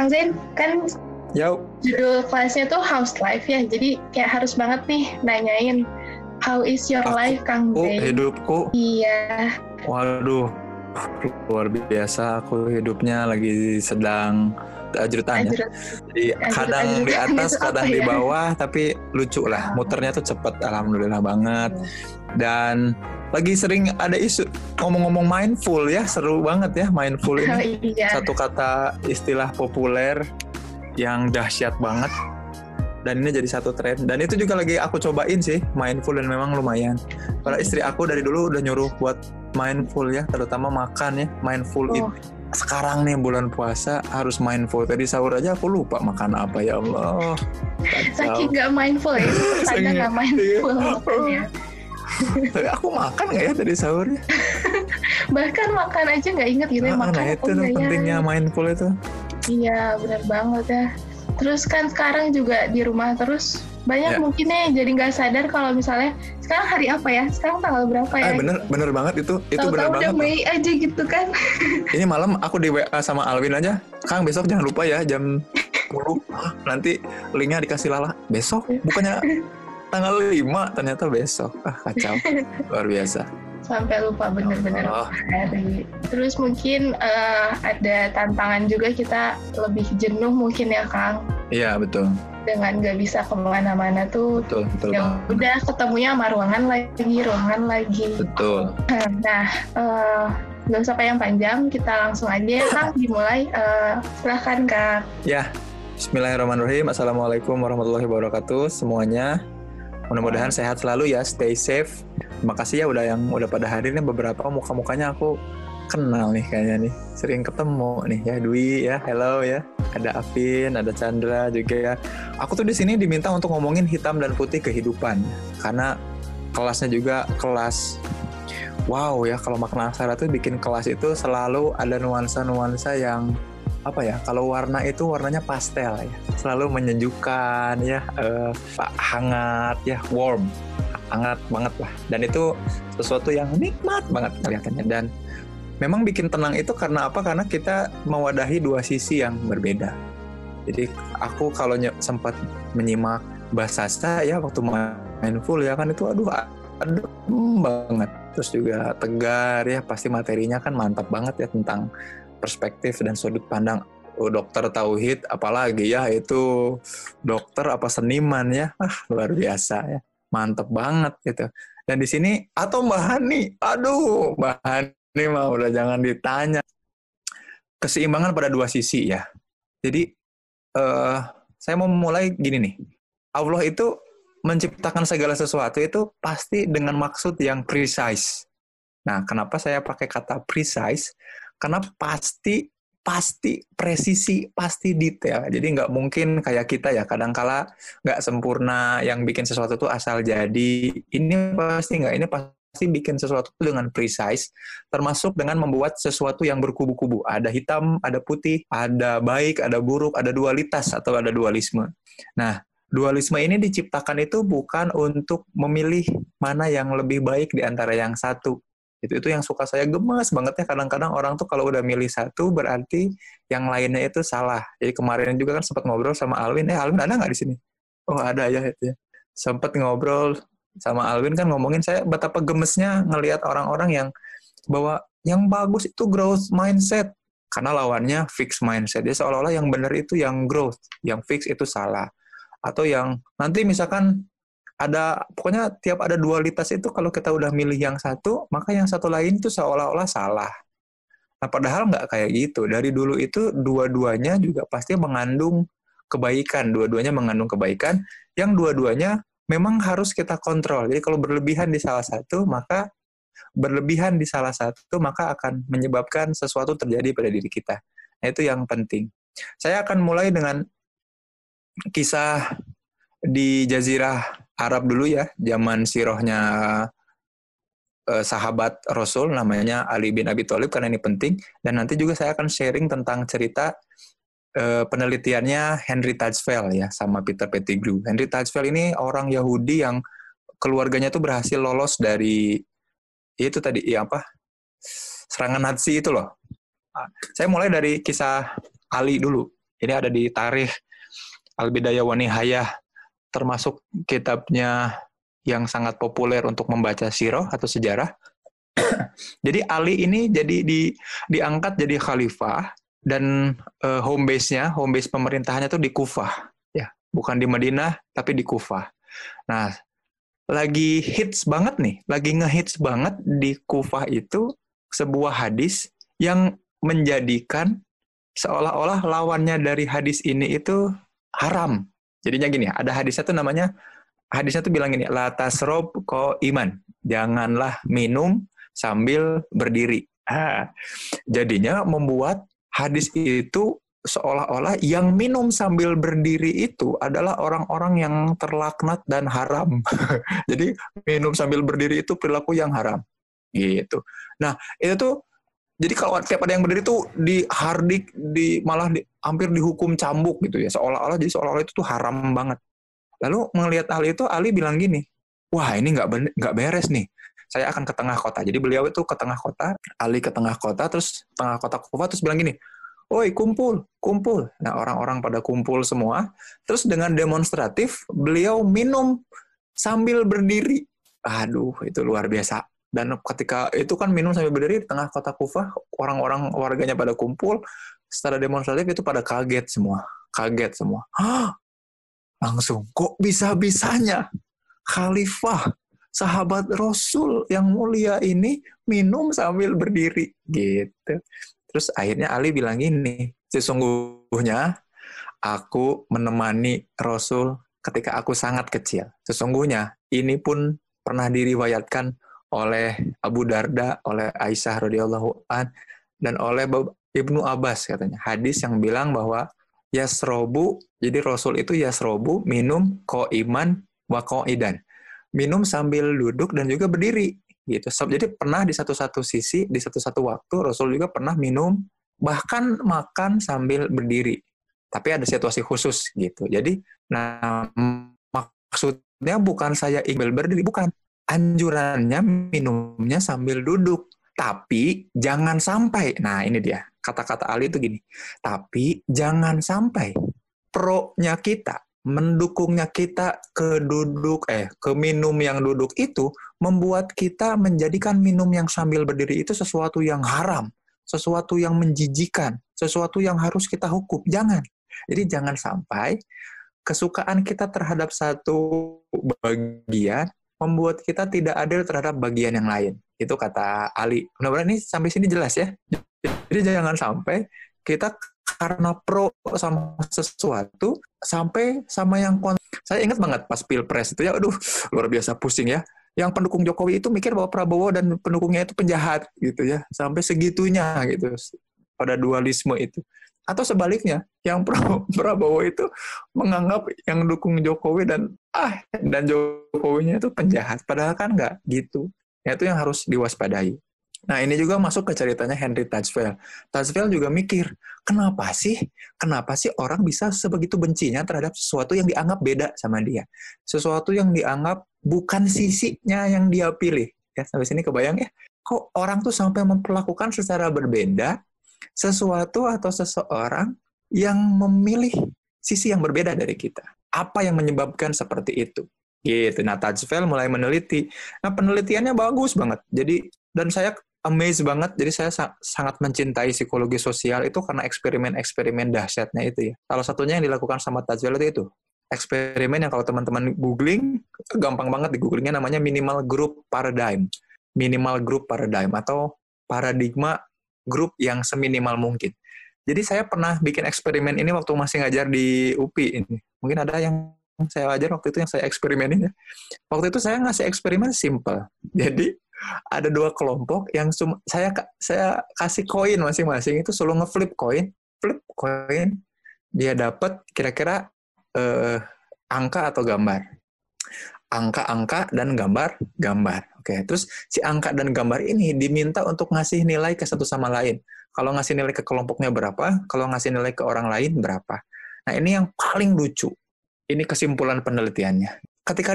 Kang Zain kan Yo. judul kelasnya tuh house life ya. Jadi kayak harus banget nih nanyain how is your Aku- life Kang Oh, Zain? hidupku. Iya. Waduh. Luar biasa aku hidupnya lagi sedang ajrutan ya. Ajrut. Jadi Ajrut- kadang di atas, itu kadang di ya? bawah, tapi lucu lah. Muternya tuh cepet, alhamdulillah banget. Dan lagi sering ada isu ngomong-ngomong mindful ya, seru banget ya mindful Oh, ini. iya. Satu kata istilah populer yang dahsyat banget. Dan ini jadi satu tren. Dan itu juga lagi aku cobain sih, mindful dan memang lumayan. Karena istri aku dari dulu udah nyuruh buat mindful ya, terutama makan ya, mindful Oh. eat. Sekarang nih bulan puasa harus mindful. Tadi sahur aja aku lupa makan apa ya Allah. Kacau. Saking nggak mindful ya, tanda Saking- nggak mindful iya. Tapi aku makan nggak ya tadi sahurnya? Bahkan makan aja nggak inget gitu ya, Ah, makan nah itu tuh ya? pentingnya mindful itu. Iya, benar banget ya. Terus kan sekarang juga di rumah terus banyak Ya. mungkin nih jadi nggak sadar kalau misalnya sekarang hari apa ya? Sekarang tanggal berapa ya? Eh bener bener banget itu itu bener Tahu-tahu udah banget. Mei aja gitu kan? Ini malam aku di WA sama Alvin aja. Kang besok jangan lupa ya jam 10 Hah, nanti linknya dikasih Lala. Besok bukannya tanggal 5 ternyata besok. Ah kacau. Luar biasa. Sampai lupa bener-bener Oh. hari. Terus mungkin eh, ada tantangan juga kita lebih jenuh mungkin ya Kang Iya betul. dengan nggak bisa ke mana-mana tuh Betul betul ya banget. udah ketemunya sama ruangan lagi ruangan lagi Betul. Nah, eh, nggak usah yang panjang, kita langsung aja ya Kang, dimulai. Eh, silahkan Kang. Ya. Bismillahirrahmanirrahim. Assalamualaikum warahmatullahi wabarakatuh semuanya. Mudah-mudahan sehat selalu ya, stay safe. Terima kasih ya udah yang udah pada hadir nih beberapa muka-mukanya aku kenal nih kayaknya nih. Sering ketemu nih ya Dwi ya, hello ya. Ada Afin, ada Chandra juga ya. Aku tuh di sini diminta untuk ngomongin hitam dan putih kehidupan karena kelasnya juga kelas wow ya kalau makna aksara tuh bikin kelas itu selalu ada nuansa-nuansa yang apa ya kalau warna itu warnanya pastel ya. Selalu menyejukkan ya eh, hangat ya warm. Hangat banget lah. Dan itu sesuatu yang nikmat banget kelihatannya. Dan memang bikin tenang itu karena apa? Karena kita mewadahi dua sisi yang berbeda. Jadi aku kalau sempat menyimak bahasa saya waktu mindful ya kan itu aduh adem banget. Terus juga tegar ya pasti materinya kan mantap banget ya tentang perspektif dan sudut pandang oh, dokter tauhid apalagi ya itu dokter apa seniman ya? Ah luar biasa ya. Mantep banget gitu. Dan di sini atau Mbak Hani? Aduh Mbak Hani mah udah jangan ditanya. Keseimbangan pada dua sisi ya. Jadi eh saya mau mulai gini nih. Allah itu menciptakan segala sesuatu itu pasti dengan maksud yang precise. Nah kenapa saya pakai kata precise karena pasti pasti presisi pasti detail. Jadi nggak mungkin kayak kita ya kadangkala nggak sempurna yang bikin sesuatu tuh asal jadi. Ini pasti nggak ini pasti bikin sesuatu dengan precise termasuk dengan membuat sesuatu yang berkubu-kubu. Ada hitam ada putih ada baik ada buruk ada dualitas atau ada dualisme. Nah dualisme ini diciptakan itu bukan untuk memilih mana yang lebih baik di antara yang satu itu itu yang suka saya gemes banget ya. Kadang-kadang orang tuh kalau udah milih satu berarti yang lainnya itu salah. Jadi kemarin juga kan sempat ngobrol sama Alwin. Eh Alwin ada nggak di sini? Oh ada ya itu ya. Sempat ngobrol sama Alwin kan ngomongin saya betapa gemesnya ngelihat orang-orang yang bahwa yang bagus itu growth mindset. Karena lawannya fixed mindset. Dia seolah-olah yang benar itu yang growth. Yang fix itu salah. Atau yang nanti misalkan ada pokoknya tiap ada dualitas itu kalau kita udah milih yang satu maka yang satu lain itu seolah-olah salah. Nah padahal nggak kayak gitu. Dari dulu itu dua-duanya juga pasti mengandung kebaikan. Dua-duanya mengandung kebaikan. Yang dua-duanya memang harus kita kontrol. Jadi kalau berlebihan di salah satu maka berlebihan di salah satu maka akan menyebabkan sesuatu terjadi pada diri kita. Nah itu yang penting. Saya akan mulai dengan kisah di Jazirah Arab dulu ya, zaman sirohnya eh, sahabat Rasul namanya Ali bin Abi Thalib karena ini penting dan nanti juga saya akan sharing tentang cerita eh, penelitiannya Henry Tajfel ya sama Peter Pettigrew. Henry Tajfel ini orang Yahudi yang keluarganya tuh berhasil lolos dari ya itu tadi ya apa serangan Nazi itu loh. Ah, Saya mulai dari kisah Ali dulu. Ini ada di Tarikh Al-Bidayah wa Nihayah, termasuk kitabnya yang sangat populer untuk membaca sirah atau sejarah. jadi Ali ini jadi di, diangkat jadi khalifah dan uh, home base-nya, home base pemerintahannya tuh di Kufah, ya, bukan di Madinah tapi di Kufah. Nah, lagi hits banget nih, lagi ngehits banget di Kufah itu sebuah hadis yang menjadikan seolah-olah lawannya dari hadis ini itu haram. Jadinya gini, ada hadisnya tuh namanya hadisnya tuh bilang gini, la tasrob ko iman. Janganlah minum sambil berdiri. Ah, jadinya membuat hadis itu seolah-olah yang minum sambil berdiri itu adalah orang-orang yang terlaknat dan haram. Jadi minum sambil berdiri itu perilaku yang haram. Gitu. Nah, itu tuh jadi kalau tiap ada yang berdiri tuh di hardik di malah di, hampir dihukum cambuk gitu ya seolah-olah jadi seolah-olah itu tuh haram banget lalu melihat Ali itu Ali bilang gini wah ini nggak nggak beres nih saya akan ke tengah kota jadi beliau itu ke tengah kota Ali ke tengah kota terus tengah kota Kufa terus bilang gini Oi, kumpul, kumpul. Nah, orang-orang pada kumpul semua. Terus dengan demonstratif, beliau minum sambil berdiri. Aduh, itu luar biasa. Dan ketika itu kan minum sambil berdiri di tengah kota Kufah, orang-orang warganya pada kumpul, secara demonstratif itu pada kaget semua. Kaget semua. Hah? Langsung, kok bisa-bisanya khalifah, sahabat Rasul yang mulia ini minum sambil berdiri? Gitu. Terus akhirnya Ali bilang ini, sesungguhnya aku menemani Rasul ketika aku sangat kecil. Sesungguhnya ini pun pernah diriwayatkan oleh Abu Darda, oleh Aisyah radhiyallahu an dan oleh Ibnu Abbas katanya. Hadis yang bilang bahwa yasrobu, jadi Rasul itu yasrobu minum ko iman wa ko idan. Minum sambil duduk dan juga berdiri gitu. Jadi pernah di satu-satu sisi, di satu-satu waktu Rasul juga pernah minum bahkan makan sambil berdiri. Tapi ada situasi khusus gitu. Jadi nah maksudnya bukan saya ingin berdiri, bukan anjurannya minumnya sambil duduk. Tapi jangan sampai, nah ini dia, kata-kata Ali itu gini, tapi jangan sampai pro-nya kita, mendukungnya kita ke duduk, eh, ke minum yang duduk itu, membuat kita menjadikan minum yang sambil berdiri itu sesuatu yang haram, sesuatu yang menjijikan, sesuatu yang harus kita hukum. Jangan. Jadi jangan sampai kesukaan kita terhadap satu bagian membuat kita tidak adil terhadap bagian yang lain. Itu kata Ali. Mudah-mudahan ini sampai sini jelas ya. Jadi jangan sampai kita karena pro sama sesuatu sampai sama yang kon saya ingat banget pas pilpres itu ya aduh luar biasa pusing ya. Yang pendukung Jokowi itu mikir bahwa Prabowo dan pendukungnya itu penjahat gitu ya sampai segitunya gitu pada dualisme itu. Atau sebaliknya yang Prabowo itu menganggap yang dukung Jokowi dan ah dan Jokowinya itu penjahat padahal kan nggak gitu. Itu yang harus diwaspadai nah ini juga masuk ke ceritanya Henry Tajfel Tajfel juga mikir kenapa sih kenapa sih orang bisa sebegitu bencinya terhadap sesuatu yang dianggap beda sama dia sesuatu yang dianggap bukan sisinya yang dia pilih ya sampai sini kebayang ya kok orang tuh sampai memperlakukan secara berbeda sesuatu atau seseorang yang memilih sisi yang berbeda dari kita. Apa yang menyebabkan seperti itu? Gitu. Nah, Tajfel mulai meneliti. Nah, penelitiannya bagus banget. Jadi, dan saya amazed banget. Jadi, saya sa sangat mencintai psikologi sosial itu karena eksperimen-eksperimen dahsyatnya itu ya. Salah satunya yang dilakukan sama itu, itu eksperimen yang kalau teman-teman googling gampang banget di googlingnya namanya minimal group paradigm minimal group paradigm atau paradigma grup yang seminimal mungkin. Jadi saya pernah bikin eksperimen ini waktu masih ngajar di UPI ini. Mungkin ada yang saya ajar waktu itu yang saya eksperimenin ya. Waktu itu saya ngasih eksperimen simple. Jadi ada dua kelompok yang saya saya kasih koin masing-masing itu selalu ngeflip koin, flip koin, dia dapat kira-kira eh, angka atau gambar. Angka-angka dan gambar-gambar. Oke, terus si angka dan gambar ini diminta untuk ngasih nilai ke satu sama lain. Kalau ngasih nilai ke kelompoknya berapa, kalau ngasih nilai ke orang lain berapa. Nah, ini yang paling lucu. Ini kesimpulan penelitiannya. Ketika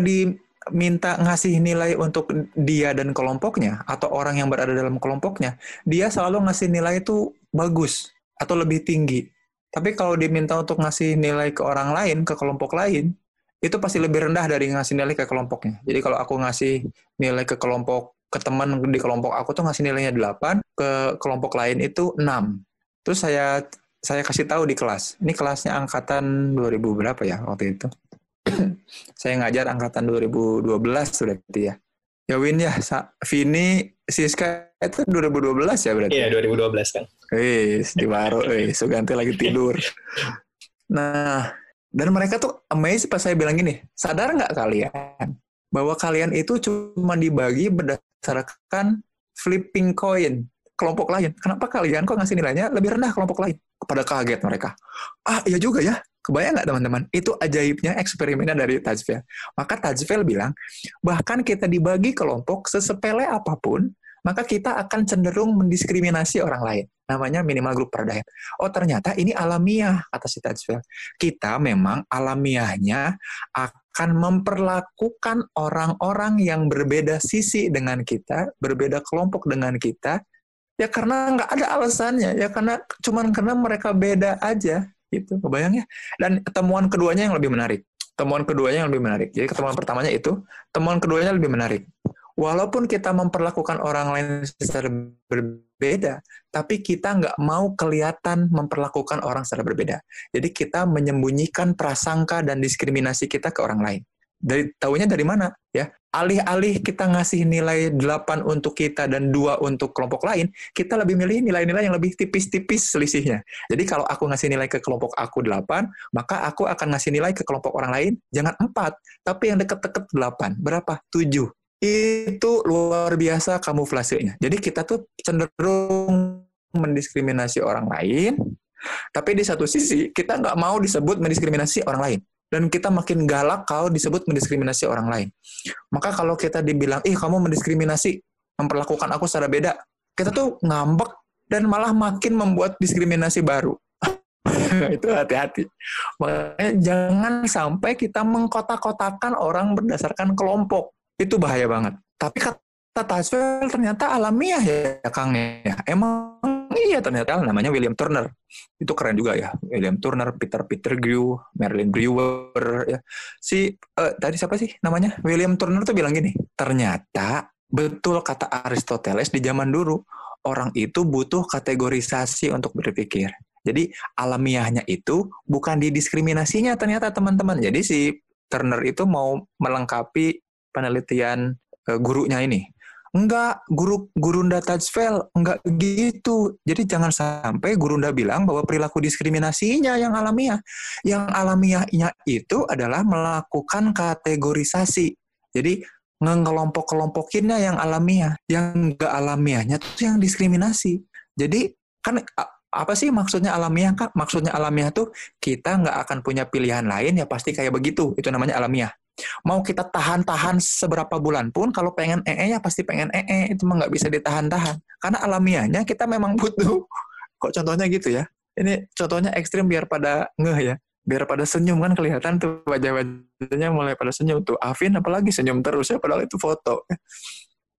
diminta ngasih nilai untuk dia dan kelompoknya, atau orang yang berada dalam kelompoknya, dia selalu ngasih nilai itu bagus atau lebih tinggi. Tapi kalau diminta untuk ngasih nilai ke orang lain, ke kelompok lain, itu pasti lebih rendah dari ngasih nilai ke kelompoknya. Jadi kalau aku ngasih nilai ke kelompok ke teman di kelompok aku tuh ngasih nilainya 8, ke kelompok lain itu 6. Terus saya saya kasih tahu di kelas. Ini kelasnya angkatan 2000 berapa ya waktu itu? saya ngajar angkatan 2012 sudah ya. Ya Win ya, Vini, Siska itu 2012 ya berarti? Iya, 2012 kan. Wih, di baru, wih, Suganti lagi tidur. Nah, dan mereka tuh amazed pas saya bilang gini, sadar nggak kalian bahwa kalian itu cuma dibagi berdasarkan flipping coin kelompok lain. Kenapa kalian kok ngasih nilainya lebih rendah kelompok lain? Kepada kaget mereka. Ah, iya juga ya. Kebayang nggak teman-teman? Itu ajaibnya eksperimennya dari Tajfel. Maka Tajfel bilang, bahkan kita dibagi kelompok sesepele apa pun, maka kita akan cenderung mendiskriminasi orang lain. Namanya minimal group paradigm. Oh ternyata ini alamiah, kata si Tajfel. Kita memang alamiahnya akan memperlakukan orang-orang yang berbeda sisi dengan kita, berbeda kelompok dengan kita, ya karena nggak ada alasannya, ya karena cuman karena mereka beda aja gitu. Kebayang ya? Dan temuan keduanya yang lebih menarik. Temuan keduanya yang lebih menarik. Jadi temuan pertamanya itu temuan keduanya lebih menarik. Walaupun kita memperlakukan orang lain secara berbeda tapi kita nggak mau kelihatan memperlakukan orang secara berbeda. Jadi kita menyembunyikan prasangka dan diskriminasi kita ke orang lain. Dari tahunya dari mana? Ya alih-alih kita ngasih nilai 8 untuk kita dan dua untuk kelompok lain, kita lebih milih nilai-nilai yang lebih tipis-tipis selisihnya. Jadi kalau aku ngasih nilai ke kelompok aku 8, maka aku akan ngasih nilai ke kelompok orang lain jangan 4, tapi yang deket-deket 8. Berapa? 7. Itu luar biasa kamuflasenya. Jadi kita tuh cenderung mendiskriminasi orang lain, tapi di satu sisi kita nggak mau disebut mendiskriminasi orang lain dan kita makin galak kalau disebut mendiskriminasi orang lain. Maka kalau kita dibilang, ih kamu mendiskriminasi, memperlakukan aku secara beda, kita tuh ngambek dan malah makin membuat diskriminasi baru. itu hati-hati. Makanya jangan sampai kita mengkotak-kotakan orang berdasarkan kelompok. Itu bahaya banget. Tapi kata Taswell ternyata alamiah ya Kang ya. Emang iya ternyata namanya William Turner. Itu keren juga ya. William Turner, Peter Peter Grew, Marilyn Brewer ya. Si uh, tadi siapa sih namanya? William Turner tuh bilang gini, ternyata betul kata Aristoteles di zaman dulu orang itu butuh kategorisasi untuk berpikir. Jadi alamiahnya itu bukan didiskriminasinya ternyata teman-teman. Jadi si Turner itu mau melengkapi penelitian uh, gurunya ini Enggak, guru Gurunda Tajfel, enggak gitu. Jadi jangan sampai Gurunda bilang bahwa perilaku diskriminasinya yang alamiah. Yang alamiahnya itu adalah melakukan kategorisasi. Jadi ngelompok-kelompokinnya yang alamiah. Yang enggak alamiahnya itu yang diskriminasi. Jadi kan apa sih maksudnya alamiah kak? Maksudnya alamiah tuh kita nggak akan punya pilihan lain ya pasti kayak begitu. Itu namanya alamiah. Mau kita tahan-tahan seberapa bulan pun, kalau pengen ee ya pasti pengen ee, itu mah nggak bisa ditahan-tahan. Karena alamiahnya kita memang butuh. Kok contohnya gitu ya? Ini contohnya ekstrim biar pada ngeh ya. Biar pada senyum kan kelihatan tuh wajah-wajahnya mulai pada senyum tuh. Afin apalagi senyum terus ya padahal itu foto.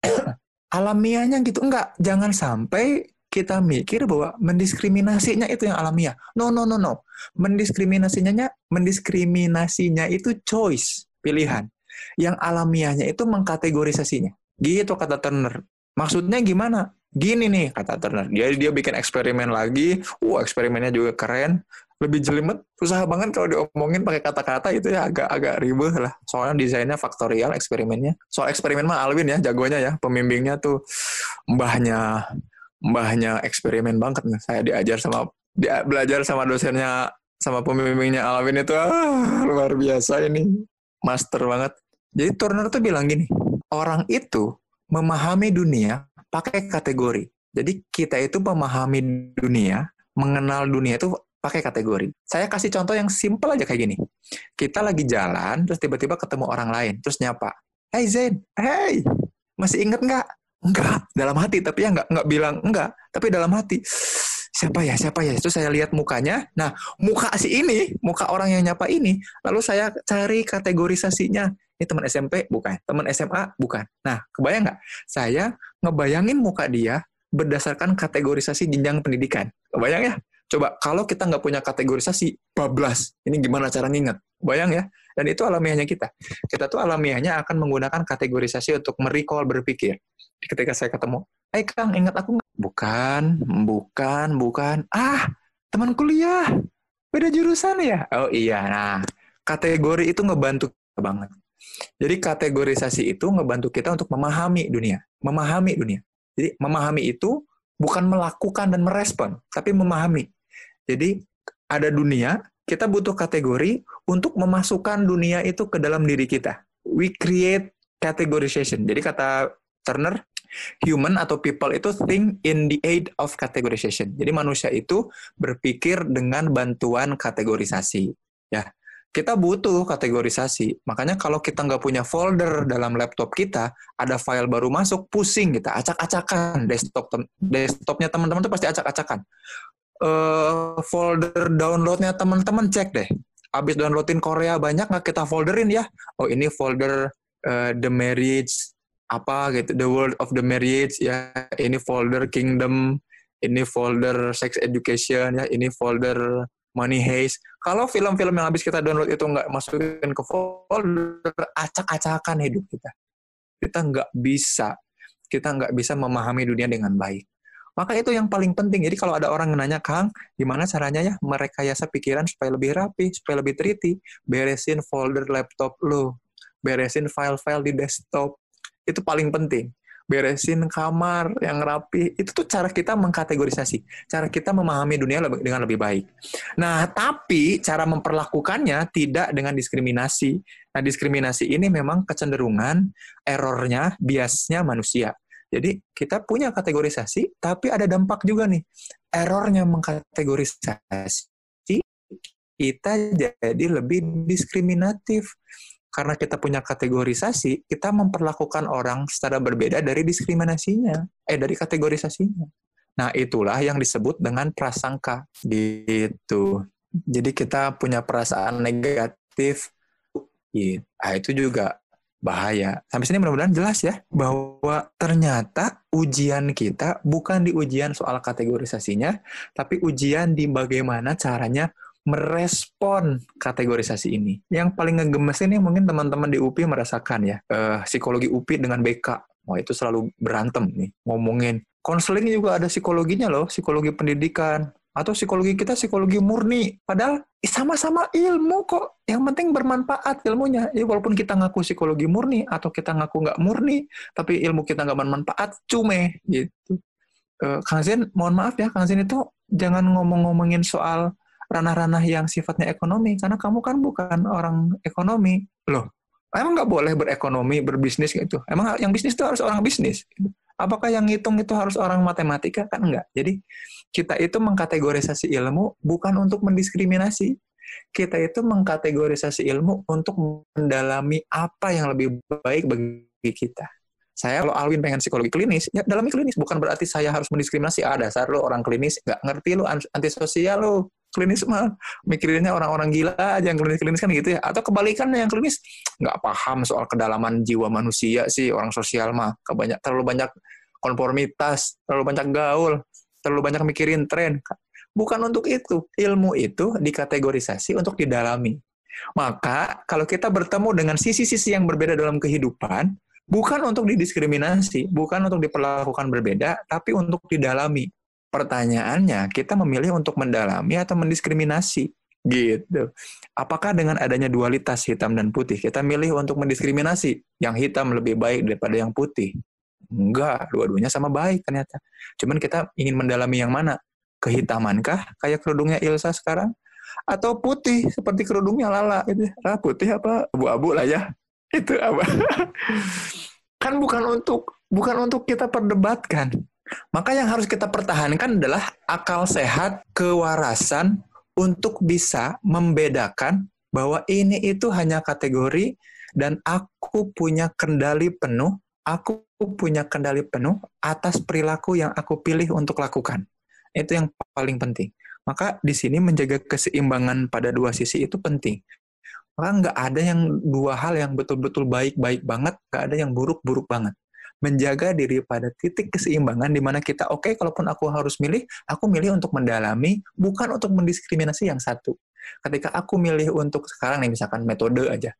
alamiahnya gitu enggak jangan sampai kita mikir bahwa mendiskriminasinya itu yang alamiah no no no no mendiskriminasinya mendiskriminasinya itu choice pilihan. Yang alamiahnya itu mengkategorisasinya. Gitu kata Turner. Maksudnya gimana? Gini nih kata Turner. Dia dia bikin eksperimen lagi. Wah, eksperimennya juga keren. Lebih jelimet, susah banget kalau diomongin pakai kata-kata itu ya agak-agak ribet lah. Soalnya desainnya faktorial eksperimennya. Soal eksperimen mah Alvin ya, jagonya ya. Pembimbingnya tuh mbahnya mbahnya eksperimen banget nih. Saya diajar sama dia belajar sama dosennya sama pembimbingnya Alvin itu ah, luar biasa ini master banget. Jadi Turner tuh bilang gini, orang itu memahami dunia pakai kategori. Jadi kita itu memahami dunia, mengenal dunia itu pakai kategori. Saya kasih contoh yang simpel aja kayak gini. Kita lagi jalan, terus tiba-tiba ketemu orang lain, terus nyapa. Hey Zain, hey, masih inget nggak? Enggak, dalam hati, tapi ya nggak nggak bilang enggak, tapi dalam hati siapa ya siapa ya itu saya lihat mukanya nah muka si ini muka orang yang nyapa ini lalu saya cari kategorisasinya ini teman SMP bukan teman SMA bukan nah kebayang nggak saya ngebayangin muka dia berdasarkan kategorisasi jenjang pendidikan kebayang ya Coba kalau kita nggak punya kategorisasi, bablas. Ini gimana cara nginget? Bayang ya. Dan itu alamiahnya kita. Kita tuh alamiahnya akan menggunakan kategorisasi untuk merecall berpikir. Ketika saya ketemu, eh Kang, ingat aku? Bukan, bukan, bukan. Ah, teman kuliah. Beda jurusan ya? Oh iya, nah. Kategori itu ngebantu banget. Jadi kategorisasi itu ngebantu kita untuk memahami dunia. Memahami dunia. Jadi memahami itu bukan melakukan dan merespon, tapi memahami. Jadi ada dunia, kita butuh kategori untuk memasukkan dunia itu ke dalam diri kita. We create categorization. Jadi kata Turner, human atau people itu think in the aid of categorization. Jadi manusia itu berpikir dengan bantuan kategorisasi. Ya, kita butuh kategorisasi. Makanya kalau kita nggak punya folder dalam laptop kita, ada file baru masuk, pusing kita, acak-acakan desktop desktopnya teman-teman tuh pasti acak-acakan. Uh, folder downloadnya teman-teman cek deh. Abis downloadin Korea banyak nggak kita folderin ya? Oh ini folder uh, the marriage apa gitu, the world of the marriage ya. Ini folder kingdom, ini folder sex education ya, ini folder Money Heist. Kalau film-film yang habis kita download itu nggak masukin ke folder, acak-acakan hidup kita. Kita nggak bisa, kita nggak bisa memahami dunia dengan baik. Maka itu yang paling penting. Jadi kalau ada orang nanya, Kang, gimana caranya ya merekayasa pikiran supaya lebih rapi, supaya lebih teliti? Beresin folder laptop lo, beresin file-file di desktop. Itu paling penting beresin kamar yang rapi. Itu tuh cara kita mengkategorisasi, cara kita memahami dunia dengan lebih baik. Nah, tapi cara memperlakukannya tidak dengan diskriminasi. Nah, diskriminasi ini memang kecenderungan errornya, biasnya manusia. Jadi kita punya kategorisasi, tapi ada dampak juga nih. Errornya mengkategorisasi, kita jadi lebih diskriminatif karena kita punya kategorisasi, kita memperlakukan orang secara berbeda dari diskriminasinya, eh dari kategorisasinya. Nah, itulah yang disebut dengan prasangka gitu. Jadi kita punya perasaan negatif, nah, itu juga bahaya. Sampai sini mudah-mudahan jelas ya bahwa ternyata ujian kita bukan di ujian soal kategorisasinya, tapi ujian di bagaimana caranya merespon kategorisasi ini. Yang paling ngegemes ini mungkin teman-teman di UPI merasakan ya, uh, psikologi UPI dengan BK. Wah itu selalu berantem nih, ngomongin. Konseling juga ada psikologinya loh, psikologi pendidikan. Atau psikologi kita psikologi murni. Padahal sama-sama ilmu kok. Yang penting bermanfaat ilmunya. Ya, walaupun kita ngaku psikologi murni atau kita ngaku nggak murni, tapi ilmu kita nggak bermanfaat, cume gitu. Uh, Kang Zen, mohon maaf ya, Kang Zen itu jangan ngomong-ngomongin soal ranah-ranah yang sifatnya ekonomi karena kamu kan bukan orang ekonomi. Loh emang nggak boleh berekonomi berbisnis gitu? Emang yang bisnis itu harus orang bisnis? Apakah yang ngitung itu harus orang matematika? Kan enggak jadi kita itu mengkategorisasi ilmu bukan untuk mendiskriminasi. Kita itu mengkategorisasi ilmu untuk mendalami apa yang lebih baik bagi kita. Saya kalau Alwin pengen psikologi klinis, ya dalami klinis. Bukan berarti saya harus mendiskriminasi. Ah, dasar lo orang klinis, nggak ngerti lo antisosial lo klinis mah mikirinnya orang-orang gila aja yang klinis-klinis kan gitu ya. Atau kebalikannya yang klinis nggak paham soal kedalaman jiwa manusia sih orang sosial mah. Kebanyak terlalu banyak konformitas terlalu banyak gaul terlalu banyak mikirin tren. Bukan untuk itu. Ilmu itu dikategorisasi untuk didalami. Maka kalau kita bertemu dengan sisi-sisi yang berbeda dalam kehidupan bukan untuk didiskriminasi bukan untuk diperlakukan berbeda tapi untuk didalami Pertanyaannya, kita memilih untuk mendalami atau mendiskriminasi gitu. Apakah dengan adanya dualitas hitam dan putih kita milih untuk mendiskriminasi yang hitam lebih baik daripada yang putih? Enggak, dua-duanya sama baik ternyata. Cuman kita ingin mendalami yang mana? Kehitamankah kayak kerudungnya Ilsa sekarang? Atau putih seperti kerudungnya Lala itu? Ah, putih apa? Abu-abu lah ya. Itu apa? kan bukan untuk bukan untuk kita perdebatkan maka yang harus kita pertahankan adalah akal sehat, kewarasan untuk bisa membedakan bahwa ini itu hanya kategori dan aku punya kendali penuh, aku punya kendali penuh atas perilaku yang aku pilih untuk lakukan. Itu yang paling penting. Maka di sini menjaga keseimbangan pada dua sisi itu penting. Maka nggak ada yang dua hal yang betul-betul baik-baik banget, nggak ada yang buruk-buruk banget. Menjaga diri pada titik keseimbangan di mana kita oke okay, kalaupun aku harus milih, aku milih untuk mendalami bukan untuk mendiskriminasi yang satu. Ketika aku milih untuk sekarang nih misalkan metode aja.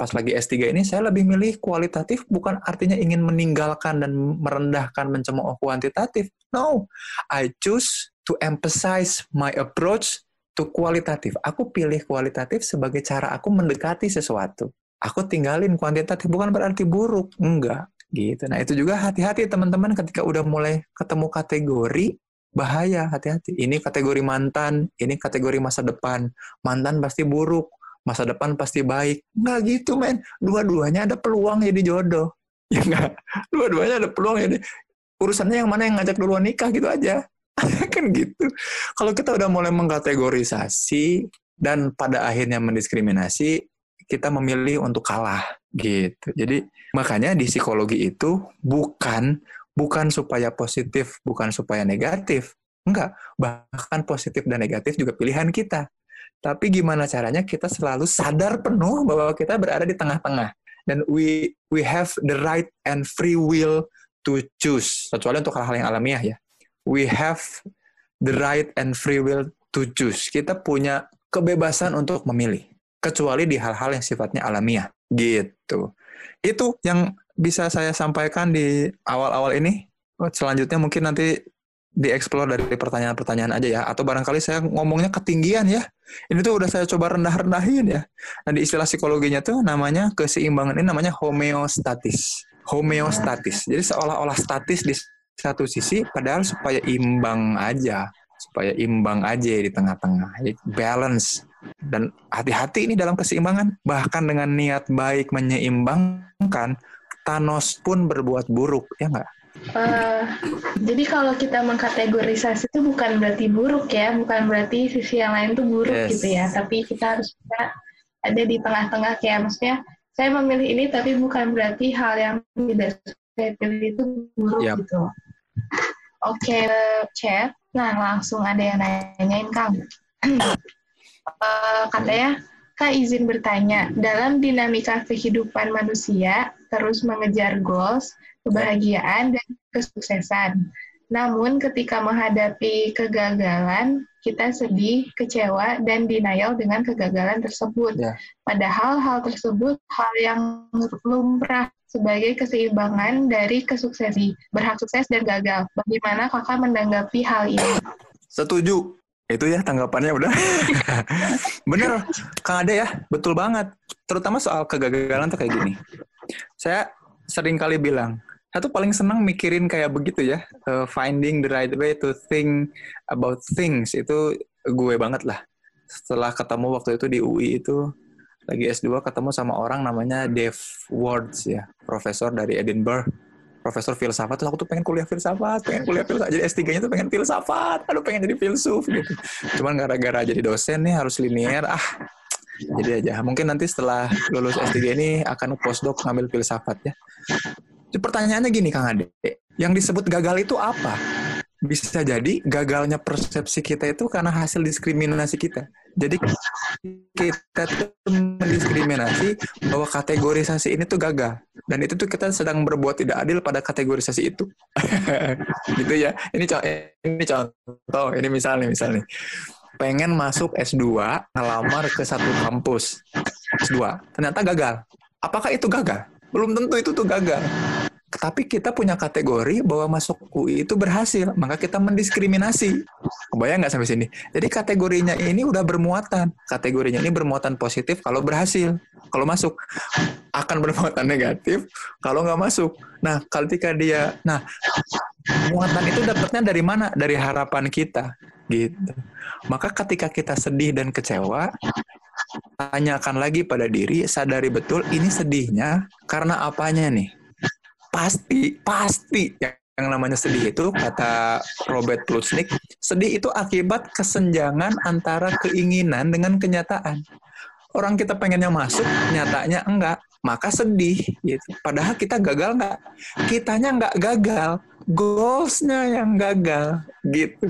Pas lagi S3 ini saya lebih milih kualitatif bukan artinya ingin meninggalkan dan merendahkan mencemooh kuantitatif. No, I choose to emphasize my approach to kualitatif. Aku pilih kualitatif sebagai cara aku mendekati sesuatu. Aku tinggalin kuantitatif bukan berarti buruk, enggak gitu. Nah, itu juga hati-hati teman-teman ketika udah mulai ketemu kategori bahaya, hati-hati. Ini kategori mantan, ini kategori masa depan. Mantan pasti buruk, masa depan pasti baik. Enggak gitu, men. Dua-duanya ada peluang jadi jodoh. Ya enggak? Dua-duanya ada peluang jadi urusannya yang mana yang ngajak duluan nikah gitu aja. kan gitu. Kalau kita udah mulai mengkategorisasi dan pada akhirnya mendiskriminasi, kita memilih untuk kalah gitu. Jadi makanya di psikologi itu bukan bukan supaya positif, bukan supaya negatif. Enggak, bahkan positif dan negatif juga pilihan kita. Tapi gimana caranya kita selalu sadar penuh bahwa kita berada di tengah-tengah dan we we have the right and free will to choose. Kecuali untuk hal-hal yang alamiah ya. We have the right and free will to choose. Kita punya kebebasan untuk memilih kecuali di hal-hal yang sifatnya alamiah gitu. Itu yang bisa saya sampaikan di awal-awal ini. Selanjutnya mungkin nanti dieksplor dari pertanyaan-pertanyaan aja ya atau barangkali saya ngomongnya ketinggian ya. Ini tuh udah saya coba rendah-rendahin ya. Nah, di istilah psikologinya tuh namanya keseimbangan ini namanya homeostatis. Homeostatis. Jadi seolah-olah statis di satu sisi padahal supaya imbang aja supaya imbang aja di tengah-tengah, balance dan hati-hati ini dalam keseimbangan. Bahkan dengan niat baik menyeimbangkan, Thanos pun berbuat buruk, ya nggak? Uh, jadi kalau kita mengkategorisasi itu bukan berarti buruk ya, bukan berarti sisi yang lain itu buruk yes. gitu ya, tapi kita harus bisa ada di tengah-tengah kayak maksudnya saya memilih ini tapi bukan berarti hal yang tidak saya pilih itu buruk yep. gitu. Oke, okay, chat. Nah, langsung ada yang nanyain Kang. uh, katanya, Kak izin bertanya, dalam dinamika kehidupan manusia, terus mengejar goals, kebahagiaan, dan kesuksesan. Namun ketika menghadapi kegagalan, kita sedih, kecewa, dan denial dengan kegagalan tersebut. Yeah. Padahal hal tersebut hal yang lumrah sebagai keseimbangan dari kesuksesan, berhak sukses dan gagal. Bagaimana kakak menanggapi hal ini? Setuju. Itu ya tanggapannya udah. Bener, Kang Ade ya, betul banget. Terutama soal kegagalan tuh kayak gini. Saya sering kali bilang, saya tuh paling senang mikirin kayak begitu ya, uh, finding the right way to think about things itu gue banget lah. Setelah ketemu waktu itu di UI itu, lagi S2 ketemu sama orang namanya Dave Wards ya, profesor dari Edinburgh, profesor filsafat. Terus aku tuh pengen kuliah filsafat, pengen kuliah filsafat. Jadi S3-nya tuh pengen filsafat, aduh pengen jadi filsuf gitu. Cuman gara-gara jadi dosen nih harus linear, ah jadi aja. Mungkin nanti setelah lulus S3 ini akan postdoc ngambil filsafat ya. Pertanyaannya gini Kang Ade, yang disebut gagal itu apa? Bisa jadi gagalnya persepsi kita itu karena hasil diskriminasi kita. Jadi kita tuh mendiskriminasi bahwa kategorisasi ini tuh gagal dan itu tuh kita sedang berbuat tidak adil pada kategorisasi itu. gitu ya. Ini contoh, ini contoh, ini misalnya misalnya pengen masuk S2 ngelamar ke satu kampus S2 ternyata gagal. Apakah itu gagal? Belum tentu itu tuh gagal tapi kita punya kategori bahwa masuk UI itu berhasil, maka kita mendiskriminasi. Kebayang nggak sampai sini? Jadi kategorinya ini udah bermuatan. Kategorinya ini bermuatan positif kalau berhasil. Kalau masuk akan bermuatan negatif kalau nggak masuk. Nah, ketika dia, nah muatan itu dapatnya dari mana? Dari harapan kita, gitu. Maka ketika kita sedih dan kecewa, tanyakan lagi pada diri, sadari betul ini sedihnya karena apanya nih? Pasti pasti. Yang namanya sedih itu kata Robert Plutchik sedih itu akibat kesenjangan antara keinginan dengan kenyataan. Orang kita pengennya masuk nyatanya enggak. Maka sedih gitu. Padahal kita gagal enggak? Kitanya enggak gagal. Goalsnya yang gagal gitu.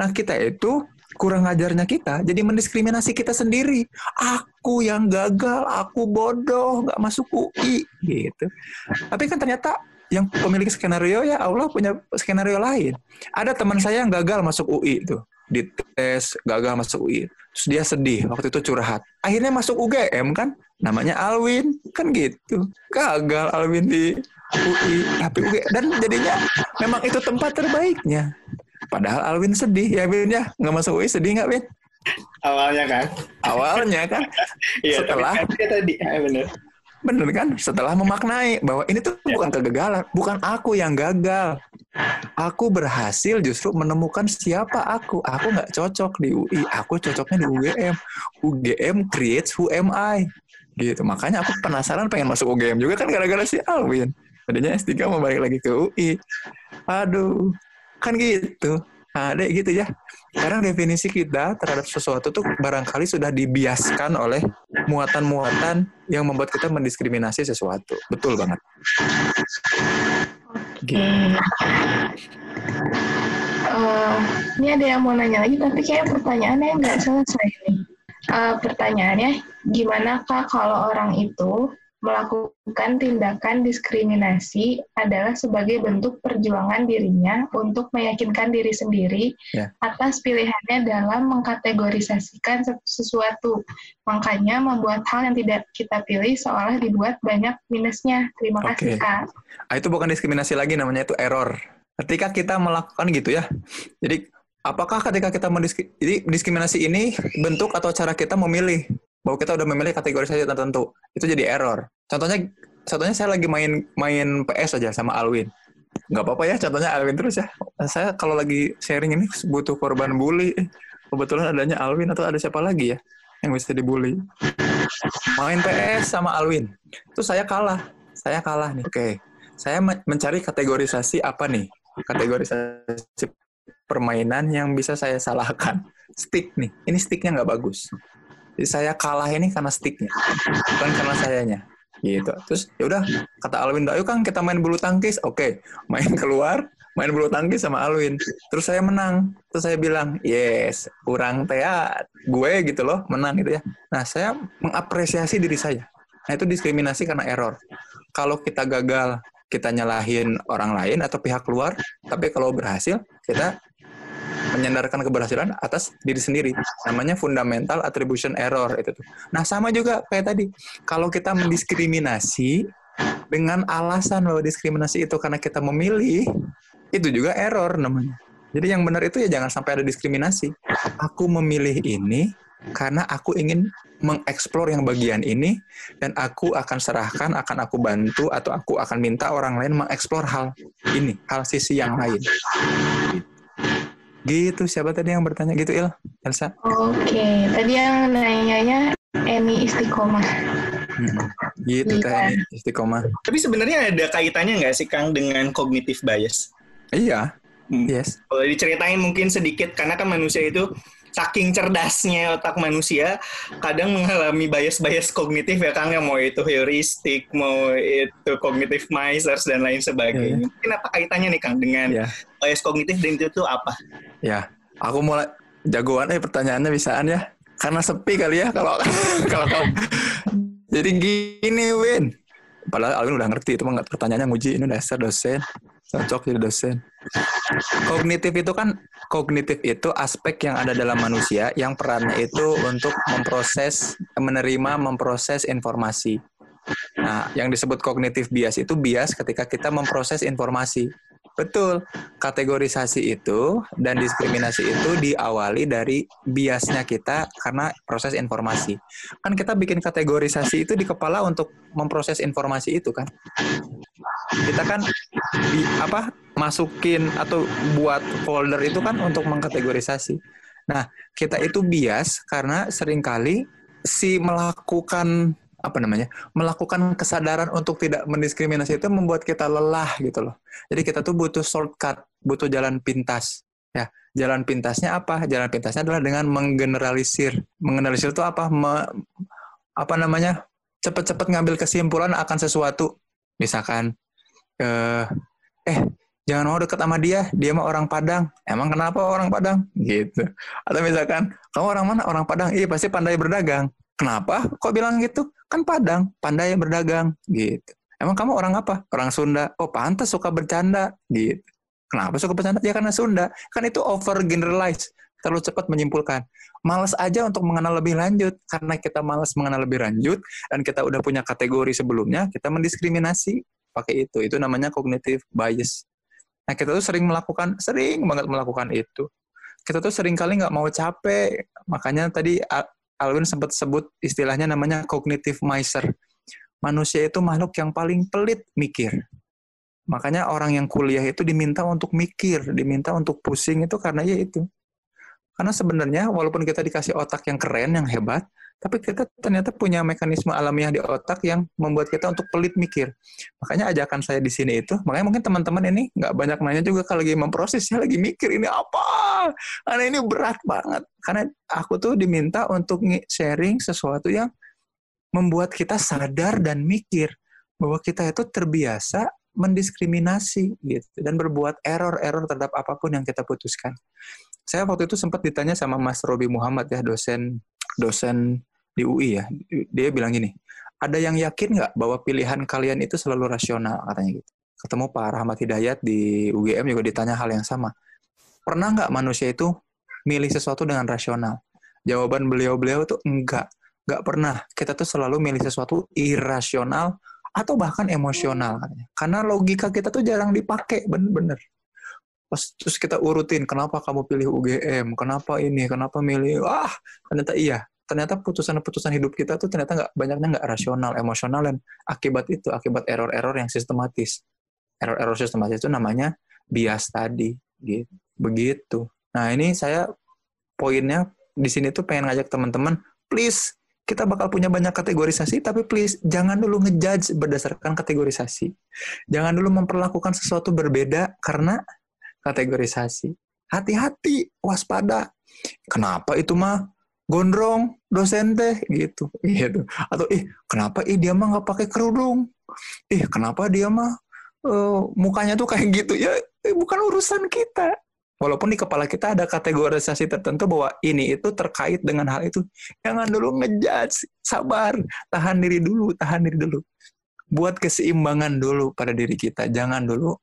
Nah kita itu kurang ajarnya kita jadi mendiskriminasi kita sendiri aku yang gagal aku bodoh nggak masuk UI gitu tapi kan ternyata yang pemilik skenario ya Allah punya skenario lain. Ada teman saya yang gagal masuk UI itu di tes gagal masuk UI. Terus dia sedih waktu itu curhat. Akhirnya masuk UGM kan, namanya Alwin kan gitu. Gagal Alwin di UI tapi UI dan jadinya memang itu tempat terbaiknya. Padahal Alwin sedih ya Win ya nggak masuk UI sedih nggak Win? Awalnya kan? Awalnya kan. Iya, Setelah tapi tadi, ya, bener. Bener kan? Setelah memaknai bahwa ini tuh Ya. bukan kegagalan, bukan aku yang gagal. Aku berhasil justru menemukan siapa aku. Aku nggak cocok di UI, aku cocoknya di UGM. UGM creates who am I. Gitu. Makanya aku penasaran pengen masuk UGM juga kan gara-gara si Alwin. Tadinya S3 mau balik lagi ke UI. Aduh, kan gitu. Nah, deh gitu ya. Sekarang definisi kita terhadap sesuatu tuh barangkali sudah dibiaskan oleh muatan-muatan yang membuat kita mendiskriminasi sesuatu. Betul banget. Gitu. Eh, ini ada yang mau nanya lagi, tapi kayak pertanyaannya nggak selesai nih. Eh, pertanyaannya, gimana kak kalau orang itu melakukan tindakan diskriminasi adalah sebagai bentuk perjuangan dirinya untuk meyakinkan diri sendiri Ya. atas pilihannya dalam mengkategorisasikan se- sesuatu. Makanya membuat hal yang tidak kita pilih seolah dibuat banyak minusnya. Terima kasih Oke. kak. Ah, itu bukan diskriminasi lagi, namanya itu error. Ketika kita melakukan gitu ya. Jadi, apakah ketika kita mendiskri jadi diskriminasi ini bentuk atau cara kita memilih bahwa kita udah memilih kategorisasi tertentu. Itu jadi error. Contohnya contohnya saya lagi main main PS aja sama Alwin. Nggak apa-apa ya, contohnya Alwin terus ya. Saya kalau lagi sharing ini butuh korban bully. Kebetulan adanya Alwin atau ada siapa lagi ya yang bisa dibully. Main PS sama Alwin. Terus saya kalah. Saya kalah nih. Oke. Saya men- mencari kategorisasi apa nih? Kategorisasi permainan yang bisa saya salahkan. Stick nih. Ini sticknya nggak bagus. Jadi saya kalah ini karena sticknya, bukan karena sayanya. Gitu. Terus ya udah kata Alwin, ayo Kang kita main bulu tangkis. Oke, main keluar, main bulu tangkis sama Alwin. Terus saya menang. Terus saya bilang, yes, kurang teat. Gue gitu loh, menang gitu ya. Nah, saya mengapresiasi diri saya. Nah, itu diskriminasi karena error. Kalau kita gagal, kita nyalahin orang lain atau pihak luar, tapi kalau berhasil, kita menyandarkan keberhasilan atas diri sendiri. Namanya fundamental attribution error itu tuh. Nah, sama juga kayak tadi. Kalau kita mendiskriminasi dengan alasan bahwa diskriminasi itu karena kita memilih, itu juga error namanya. Jadi yang benar itu ya jangan sampai ada diskriminasi. Aku memilih ini karena aku ingin mengeksplor yang bagian ini dan aku akan serahkan, akan aku bantu atau aku akan minta orang lain mengeksplor hal ini, hal sisi yang lain. Gitu, siapa tadi yang bertanya gitu, Il? Elsa? Oke, tadi yang nanyanya Emi Istiqomah. Hmm. Gitu, Iya. Teh ini, istiqomah. Tapi sebenarnya ada kaitannya nggak sih Kang dengan cognitive bias? Iya, Hmm. yes. Boleh diceritain mungkin sedikit karena kan manusia itu saking cerdasnya otak manusia kadang mengalami bias-bias kognitif ya Kang ya mau itu heuristik, mau itu cognitive misers dan lain sebagainya. Iya, Mungkin apa kaitannya nih Kang dengan Iya. bias kognitif dan itu tuh apa? Ya, aku mulai jagoan eh pertanyaannya bisaan ya. Karena sepi kali ya kalau kalau kau. Jadi gini, Win. Padahal Alvin udah ngerti itu mah nggak- pertanyaannya nguji ini dasar dosen. Cocok jadi dosen. Kognitif itu kan kognitif itu aspek yang ada dalam manusia yang perannya itu untuk memproses, menerima, memproses informasi. Nah, yang disebut kognitif bias itu bias ketika kita memproses informasi. Betul. Kategorisasi itu dan diskriminasi itu diawali dari biasnya kita karena proses informasi. Kan kita bikin kategorisasi itu di kepala untuk memproses informasi itu kan. Kita kan apa masukin atau buat folder itu kan untuk mengkategorisasi. Nah, kita itu bias karena sering kali si melakukan apa namanya melakukan kesadaran untuk tidak mendiskriminasi itu membuat kita lelah gitu loh. Jadi kita tuh butuh shortcut, butuh jalan pintas. Ya, jalan pintasnya apa? Jalan pintasnya adalah dengan menggeneralisir. Menggeneralisir itu apa? Me- apa namanya? Cepat-cepat ngambil kesimpulan akan sesuatu. Misalkan eh eh jangan mau deket sama dia, dia mah orang Padang. Emang kenapa orang Padang? Gitu. Atau misalkan, kamu orang mana? Orang Padang. Iya, pasti pandai berdagang. Kenapa? Kok bilang gitu? Kan Padang, pandai berdagang. Gitu. Emang kamu orang apa? Orang Sunda. Oh, pantas suka bercanda. Gitu. Kenapa suka bercanda? Ya karena Sunda. Kan itu over generalize. Terlalu cepat menyimpulkan. Males aja untuk mengenal lebih lanjut. Karena kita males mengenal lebih lanjut, dan kita udah punya kategori sebelumnya, kita mendiskriminasi pakai itu. Itu namanya cognitive bias. Nah, kita tuh sering melakukan, sering banget melakukan itu. Kita tuh sering kali nggak mau capek. Makanya tadi Alwin sempat sebut istilahnya namanya cognitive miser manusia itu makhluk yang paling pelit mikir. Makanya orang yang kuliah itu diminta untuk mikir, diminta untuk pusing itu karena ya itu. Karena sebenarnya walaupun kita dikasih otak yang keren, yang hebat, tapi kita ternyata punya mekanisme alamiah di otak yang membuat kita untuk pelit mikir. Makanya ajakan saya di sini itu, makanya mungkin teman-teman ini nggak banyak nanya juga kalau lagi memproses, saya lagi mikir ini apa? Karena ini berat banget. Karena aku tuh diminta untuk sharing sesuatu yang membuat kita sadar dan mikir bahwa kita itu terbiasa mendiskriminasi gitu dan berbuat error-error terhadap apa pun yang kita putuskan. Saya waktu itu sempat ditanya sama Mas Robi Muhammad ya dosen dosen di UI ya. Dia bilang gini, ada yang yakin nggak bahwa pilihan kalian itu selalu rasional katanya gitu. Ketemu Pak Rahmat Hidayat di UGM juga ditanya hal yang sama. Pernah nggak manusia itu milih sesuatu dengan rasional? Jawaban beliau-beliau tuh enggak nggak pernah kita tuh selalu milih sesuatu irasional atau bahkan emosional karena logika kita tuh jarang dipakai bener-bener pas terus kita urutin kenapa kamu pilih UGM kenapa ini? Kenapa milih? Ah ternyata iya. Ternyata putusan-putusan hidup kita tuh ternyata nggak banyaknya nggak rasional emosional dan akibat itu akibat error-error yang sistematis. Error-error sistematis itu namanya bias tadi gitu. Begitu. Nah ini saya poinnya di sini tuh pengen ngajak teman-teman please kita bakal punya banyak kategorisasi, tapi please jangan dulu ngejudge berdasarkan kategorisasi. Jangan dulu memperlakukan sesuatu berbeda karena kategorisasi. Hati-hati, waspada. Kenapa itu mah gondrong dosen teh gitu, gitu. Atau ih kenapa ih dia mah nggak pakai kerudung? Ih kenapa dia mah uh, mukanya tuh kayak gitu ya? Eh, bukan urusan kita walaupun di kepala kita ada kategorisasi tertentu bahwa ini itu terkait dengan hal itu, jangan dulu ngejudge, sabar, tahan diri dulu, tahan diri dulu. Buat keseimbangan dulu pada diri kita, jangan dulu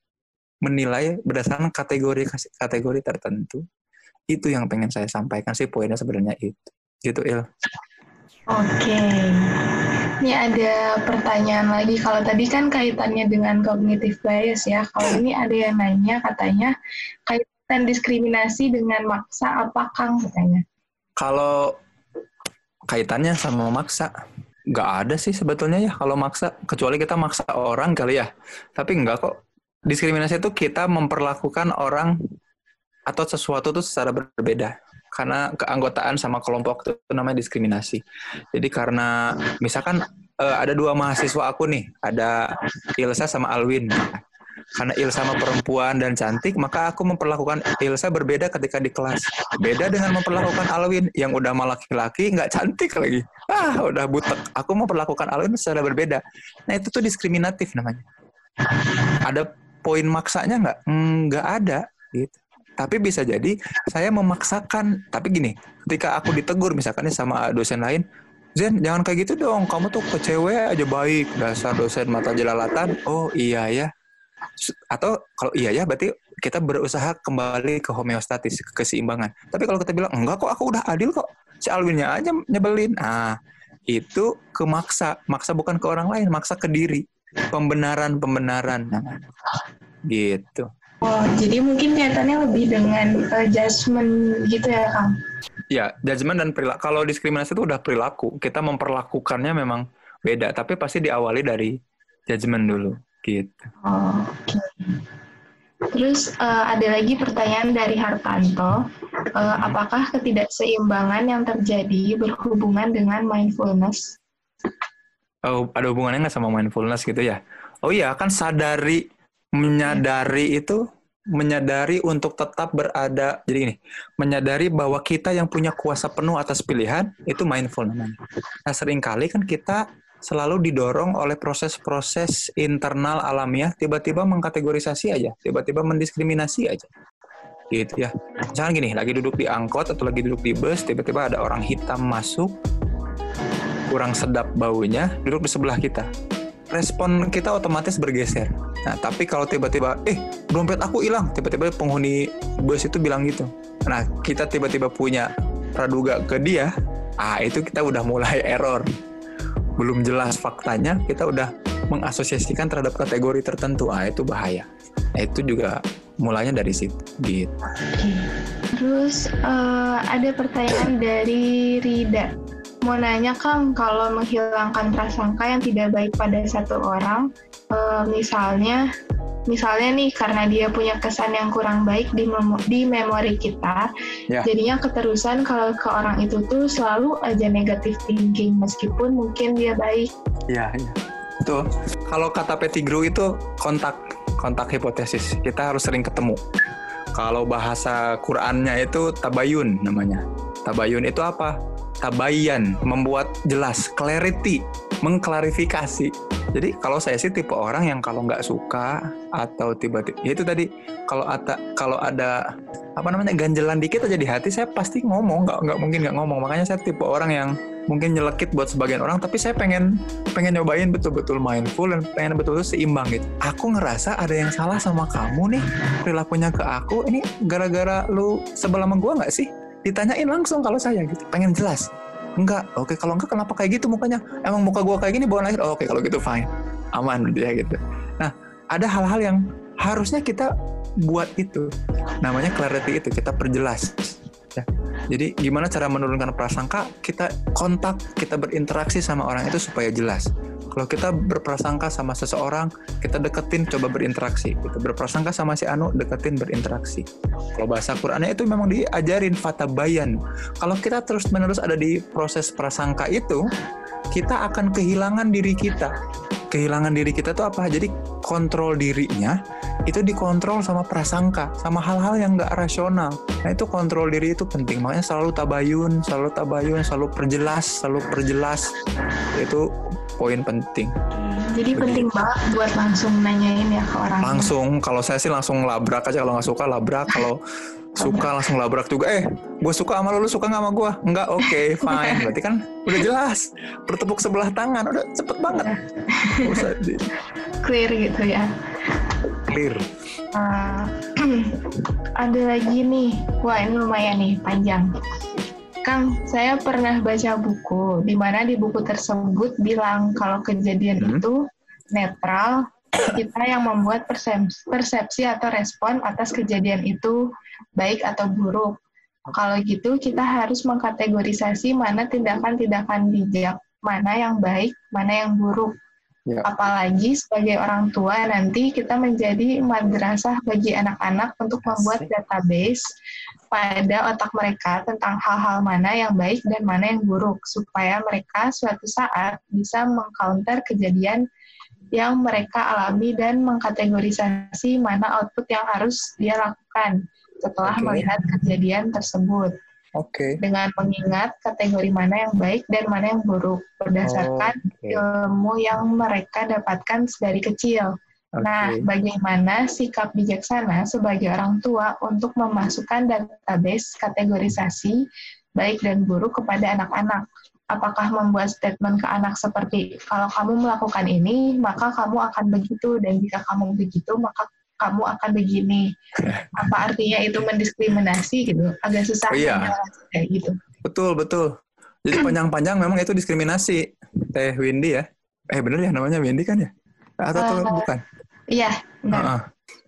menilai berdasarkan kategori kategori tertentu. Itu yang pengen saya sampaikan sih poinnya sebenarnya itu. Gitu Il. Oke. Ini ada pertanyaan lagi. Kalau tadi kan kaitannya dengan cognitive bias ya. Kalau ini ada yang nanya katanya kait dan diskriminasi dengan maksa apa Kang katanya? Kalau kaitannya sama maksa, nggak ada sih sebetulnya ya kalau maksa, kecuali kita maksa orang kali ya. Tapi nggak kok. Diskriminasi itu kita memperlakukan orang atau sesuatu itu secara berbeda. Karena keanggotaan sama kelompok itu namanya diskriminasi. Jadi karena misalkan uh, ada dua mahasiswa aku nih, ada Ilsa sama Alwin karena Ilsa sama perempuan dan cantik, maka aku memperlakukan Ilsa berbeda ketika di kelas. Beda dengan memperlakukan Alwin yang udah malah laki-laki, nggak cantik lagi. Ah, udah butek. Aku memperlakukan Alwin secara berbeda. Nah, itu tuh diskriminatif namanya. Ada poin maksanya nggak? Nggak ada. Gitu. Tapi bisa jadi saya memaksakan. Tapi gini, ketika aku ditegur misalkan sama dosen lain, Zen, jangan kayak gitu dong. Kamu tuh ke cewek aja baik. Dasar dosen mata jelalatan. Oh iya ya atau kalau iya ya berarti kita berusaha kembali ke homeostatis ke keseimbangan tapi kalau kita bilang enggak kok aku udah adil kok si Alwinnya aja nyebelin ah itu kemaksa maksa bukan ke orang lain maksa ke diri pembenaran pembenaran nah, gitu. Oh jadi mungkin kaitannya lebih dengan uh, judgement gitu ya kang? Ya judgement dan perilaku. Kalau diskriminasi itu udah perilaku. Kita memperlakukannya memang beda tapi pasti diawali dari judgement dulu. Gitu. Oh, Okay. Terus uh, ada lagi pertanyaan dari Hartanto, uh, apakah ketidakseimbangan yang terjadi berhubungan dengan mindfulness? Oh, ada hubungannya nggak sama mindfulness gitu ya? Oh iya, kan sadari, menyadari itu, menyadari untuk tetap berada. Jadi ini, menyadari bahwa kita yang punya kuasa penuh atas pilihan itu mindful namanya. Nah, sering kali kan kita selalu didorong oleh proses-proses internal alamiah tiba-tiba mengkategorisasi aja, tiba-tiba mendiskriminasi aja. Gitu ya. Misalnya gini, lagi duduk di angkot atau lagi duduk di bus, tiba-tiba ada orang hitam masuk, kurang sedap baunya, duduk di sebelah kita. respon kita otomatis bergeser. Nah, tapi kalau tiba-tiba, eh, dompet aku hilang, tiba-tiba penghuni bus itu bilang gitu. Nah, kita tiba-tiba punya praduga ke dia, ah itu kita udah mulai error. Belum jelas faktanya, kita udah mengasosiasikan terhadap kategori tertentu, ah itu bahaya. Nah, itu juga mulanya dari situ, gitu. Oke. Terus uh, ada pertanyaan dari Rida mau nanya Kang, kalau menghilangkan prasangka yang tidak baik pada satu orang, uh, misalnya, misalnya nih karena dia punya kesan yang kurang baik di, mem di memori kita, yeah. jadinya keterusan kalau ke orang itu tuh selalu aja negatif thinking meskipun mungkin dia baik. Iya, yeah, iya. Betul. Kalau kata Pettigrew itu kontak kontak hipotesis. Kita harus sering ketemu. Kalau bahasa Qurannya itu tabayun namanya. Tabayun itu apa? Tabayan, membuat jelas, clarity, mengklarifikasi. Jadi kalau saya sih tipe orang yang kalau nggak suka atau tiba-tiba ya itu tadi kalau ada kalau ada apa namanya ganjelan dikit aja di hati saya pasti ngomong. Nggak nggak mungkin nggak ngomong. Makanya saya tipe orang yang mungkin nyelekit buat sebagian orang tapi saya pengen pengen nyobain betul-betul mindful dan pengen betul-betul seimbang gitu. Aku ngerasa ada yang salah sama kamu nih perilakunya ke aku ini gara-gara lu sebelah sama gua nggak sih ditanyain langsung kalau saya gitu. Pengen jelas. Enggak. Oke kalau enggak kenapa kayak gitu mukanya? Emang muka gua kayak gini bawaan lahir? Oh, oke kalau gitu fine. Aman dia gitu. Nah ada hal-hal yang harusnya kita buat itu. Namanya clarity itu kita perjelas. Ya. Jadi gimana cara menurunkan prasangka? Kita kontak kita berinteraksi sama orang itu supaya jelas kalau kita berprasangka sama seseorang, kita deketin, coba berinteraksi. Kita berprasangka sama si Anu, deketin, berinteraksi. Kalau bahasa Qurannya itu memang diajarin fata bayan. Kalau kita terus-menerus ada di proses prasangka itu, kita akan kehilangan diri kita. Kehilangan diri kita itu apa? Jadi kontrol dirinya itu dikontrol sama prasangka, sama hal-hal yang nggak rasional. Nah itu kontrol diri itu penting. Makanya selalu tabayun, selalu tabayun, selalu perjelas, selalu perjelas. Itu poin penting. Jadi Begitu. penting banget buat langsung nanyain ya ke orang. Langsung, kalau saya sih langsung labrak aja kalau nggak suka labrak, kalau suka langsung labrak juga. Eh, gue suka sama lo, lu suka nggak sama gue? Enggak, oke, okay, fine. Berarti kan udah jelas. Bertepuk sebelah tangan, udah cepet banget. di... Clear gitu ya. Clear. Uh, ada lagi nih, wah ini lumayan nih panjang. Kang, saya pernah baca buku, di mana di buku tersebut bilang kalau kejadian hmm. itu netral, kita yang membuat persepsi, atau respon atas kejadian itu baik atau buruk. Kalau gitu, kita harus mengkategorisasi mana tindakan-tindakan bijak, mana yang baik, mana yang buruk. Ya. Apalagi sebagai orang tua nanti kita menjadi madrasah bagi anak-anak untuk membuat database pada otak mereka tentang hal-hal mana yang baik dan mana yang buruk supaya mereka suatu saat bisa mengcounter kejadian yang mereka alami dan mengkategorisasi mana output yang harus dia lakukan setelah okay. melihat kejadian tersebut. Okay. Dengan mengingat kategori mana yang baik dan mana yang buruk berdasarkan okay. ilmu yang mereka dapatkan dari kecil. Okay. Nah, bagaimana sikap bijaksana sebagai orang tua untuk memasukkan database kategorisasi baik dan buruk kepada anak-anak? Apakah membuat statement ke anak seperti kalau kamu melakukan ini, maka kamu akan begitu dan jika kamu begitu, maka kamu akan begini. Apa artinya itu mendiskriminasi gitu? Agak susah oh, iya. kayak gitu. Betul, betul. Jadi panjang-panjang memang itu diskriminasi. Teh Windy ya. Eh bener ya namanya Windy kan ya? Atau uh, bukan? Iya, benar. Uh -uh.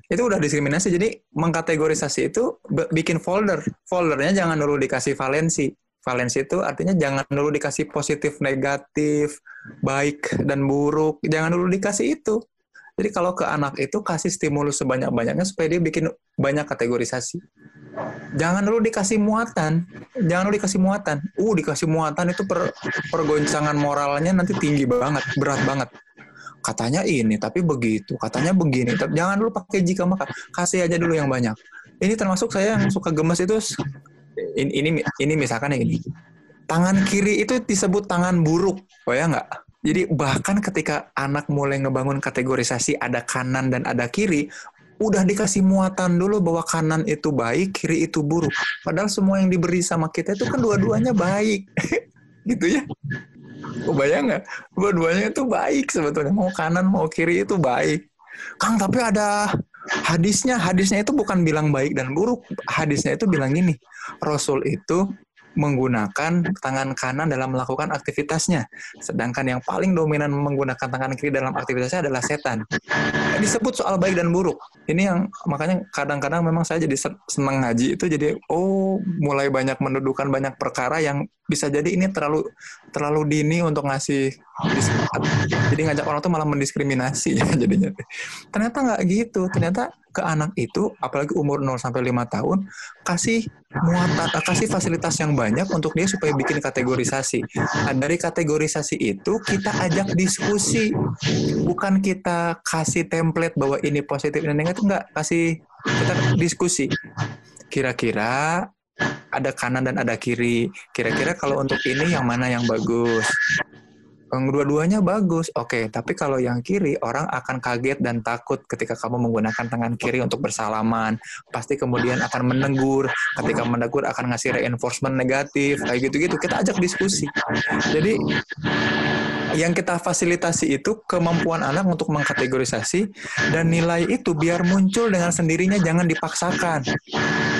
Itu udah diskriminasi, jadi mengkategorisasi itu bikin folder. Foldernya jangan dulu dikasih valensi. Valensi itu artinya jangan dulu dikasih positif, negatif, baik, dan buruk. Jangan dulu dikasih itu. Jadi kalau ke anak itu kasih stimulus sebanyak-banyaknya supaya dia bikin banyak kategorisasi. Jangan dulu dikasih muatan. Jangan dulu dikasih muatan. Uh, dikasih muatan itu per, pergoncangan moralnya nanti tinggi banget, berat banget katanya ini tapi begitu katanya begini jangan dulu pakai jika maka kasih aja dulu yang banyak ini termasuk saya yang suka gemes itu ini ini, ini misalkan yang ini tangan kiri itu disebut tangan buruk oh ya nggak jadi bahkan ketika anak mulai ngebangun kategorisasi ada kanan dan ada kiri udah dikasih muatan dulu bahwa kanan itu baik kiri itu buruk padahal semua yang diberi sama kita itu kan dua-duanya baik gitu ya Oh, bayang nggak? Dua-duanya itu baik sebetulnya. Mau kanan mau kiri itu baik. Kang, tapi ada hadisnya. Hadisnya itu bukan bilang baik dan buruk. Hadisnya itu bilang gini. Rasul itu menggunakan tangan kanan dalam melakukan aktivitasnya. Sedangkan yang paling dominan menggunakan tangan kiri dalam aktivitasnya adalah setan. Disebut soal baik dan buruk. Ini yang makanya kadang-kadang memang saya jadi senang ngaji itu jadi oh mulai banyak mendudukan banyak perkara yang bisa jadi ini terlalu terlalu dini untuk ngasih jadi ngajak orang tuh malah mendiskriminasi ya jadinya ternyata nggak gitu ternyata ke anak itu apalagi umur 0 sampai 5 tahun kasih muatan eh, kasih fasilitas yang banyak untuk dia supaya bikin kategorisasi nah, dari kategorisasi itu kita ajak diskusi bukan kita kasih template bahwa ini positif ini negatif enggak kasih kita diskusi kira-kira ada kanan dan ada kiri. Kira-kira kalau untuk ini yang mana yang bagus? Dua-duanya bagus, oke. Okay. Tapi kalau yang kiri, orang akan kaget dan takut ketika kamu menggunakan tangan kiri untuk bersalaman. Pasti kemudian akan menegur. Ketika menegur akan ngasih reinforcement negatif, kayak gitu-gitu. Kita ajak diskusi. Jadi yang kita fasilitasi itu kemampuan anak untuk mengkategorisasi dan nilai itu biar muncul dengan sendirinya jangan dipaksakan.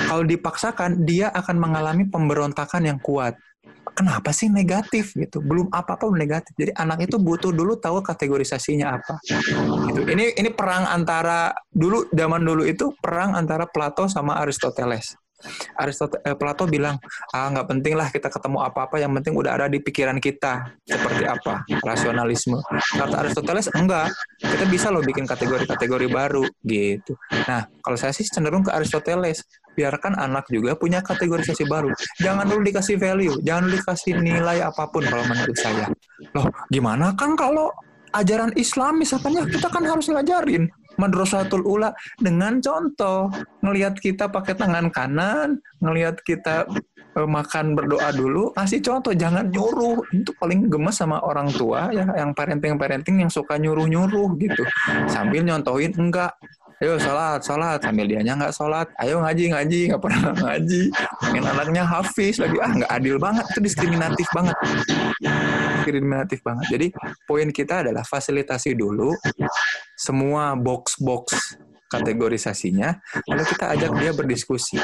Kalau dipaksakan dia akan mengalami pemberontakan yang kuat. Kenapa sih negatif gitu? Belum apa-apa negatif. Jadi anak itu butuh dulu tahu kategorisasinya apa. Gitu. Ini ini perang antara dulu zaman dulu itu perang antara Plato sama Aristoteles. Aristoteles eh, Plato bilang ah nggak penting lah kita ketemu apa-apa yang penting udah ada di pikiran kita seperti apa rasionalisme kata Aristoteles enggak kita bisa loh bikin kategori-kategori baru gitu nah kalau saya sih cenderung ke Aristoteles biarkan anak juga punya kategorisasi baru. Jangan dulu dikasih value jangan dulu dikasih nilai apa pun kalau menurut saya. Loh gimana kan kalau ajaran Islam misalnya kita kan harus ngajarin. Madrasatul ula dengan contoh ngelihat kita pakai tangan kanan ngelihat kita uh, makan berdoa dulu kasih contoh jangan nyuruh. Itu paling gemes sama orang tua ya yang parenting parenting yang suka nyuruh nyuruh gitu. Sambil nyontohin enggak ayo sholat sholat. Sambil dianya nggak sholat. Ayo ngaji ngaji. Nggak pernah ngaji. Pengen anaknya hafiz lagi. Ah nggak adil banget. Itu diskriminatif banget. Diskriminatif banget. Jadi poin kita adalah fasilitasi dulu semua box-box kategorisasinya, lalu kita ajak dia berdiskusi.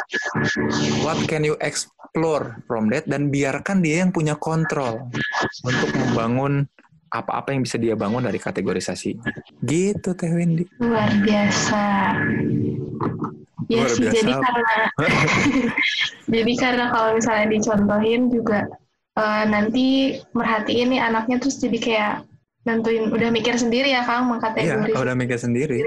What can you explore from that? Dan biarkan dia yang punya kontrol untuk membangun apa-apa yang bisa dia bangun dari kategorisasi. Gitu Teh Wendy. Luar biasa. Ya Luar sih, biasa. jadi karena jadi karena kalau misalnya dicontohin juga uh, nanti merhatiin nih anaknya terus jadi kayak nentuin udah mikir sendiri ya Kang mengkategorisasi. Iya, udah mikir sendiri.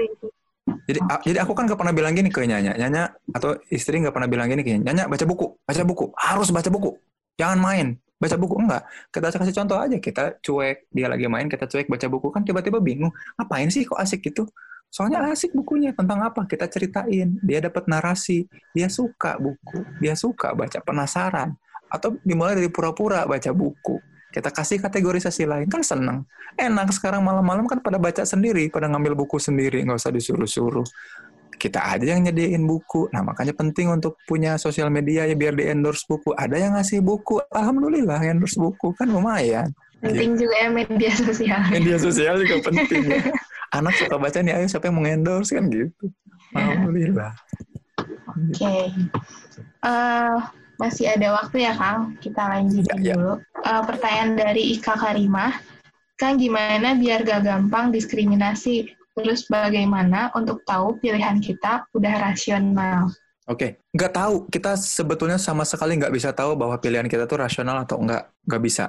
Jadi, jadi aku kan gak pernah bilang gini ke Nyanya, Nyanya atau istri gak pernah bilang gini ke Nyanya, baca buku, baca buku, harus baca buku, jangan main, baca buku? Enggak. Kita kasih contoh aja. Kita cuek dia lagi main kita cuek baca buku. Kan tiba-tiba bingung ngapain sih kok asik gitu? Soalnya asik bukunya tentang apa? Kita ceritain. Dia dapat narasi. Dia suka buku. Dia suka baca. Penasaran. Atau dimulai dari pura-pura baca buku. Kita kasih kategorisasi lain. Kan seneng. Enak. Sekarang malam-malam kan pada baca sendiri. Pada ngambil buku sendiri. Nggak usah disuruh-suruh kita aja yang nyediain buku. Nah, makanya penting untuk punya sosial media ya biar di endorse buku. Ada yang ngasih buku, alhamdulillah endorse buku kan lumayan. Penting gitu. juga ya media sosial. Media sosial juga penting ya. Anak suka baca nih, ayo siapa yang mau endorse kan gitu. Alhamdulillah. Oke. Okay. Uh, eh, masih ada waktu ya Kang, kita lanjutin ya, ya. dulu. Uh, pertanyaan dari Ika Karimah, Kang gimana biar gak gampang diskriminasi Terus bagaimana untuk tahu pilihan kita udah rasional? Oke, okay. nggak tahu. Kita sebetulnya sama sekali nggak bisa tahu bahwa pilihan kita tuh rasional atau nggak. Nggak bisa.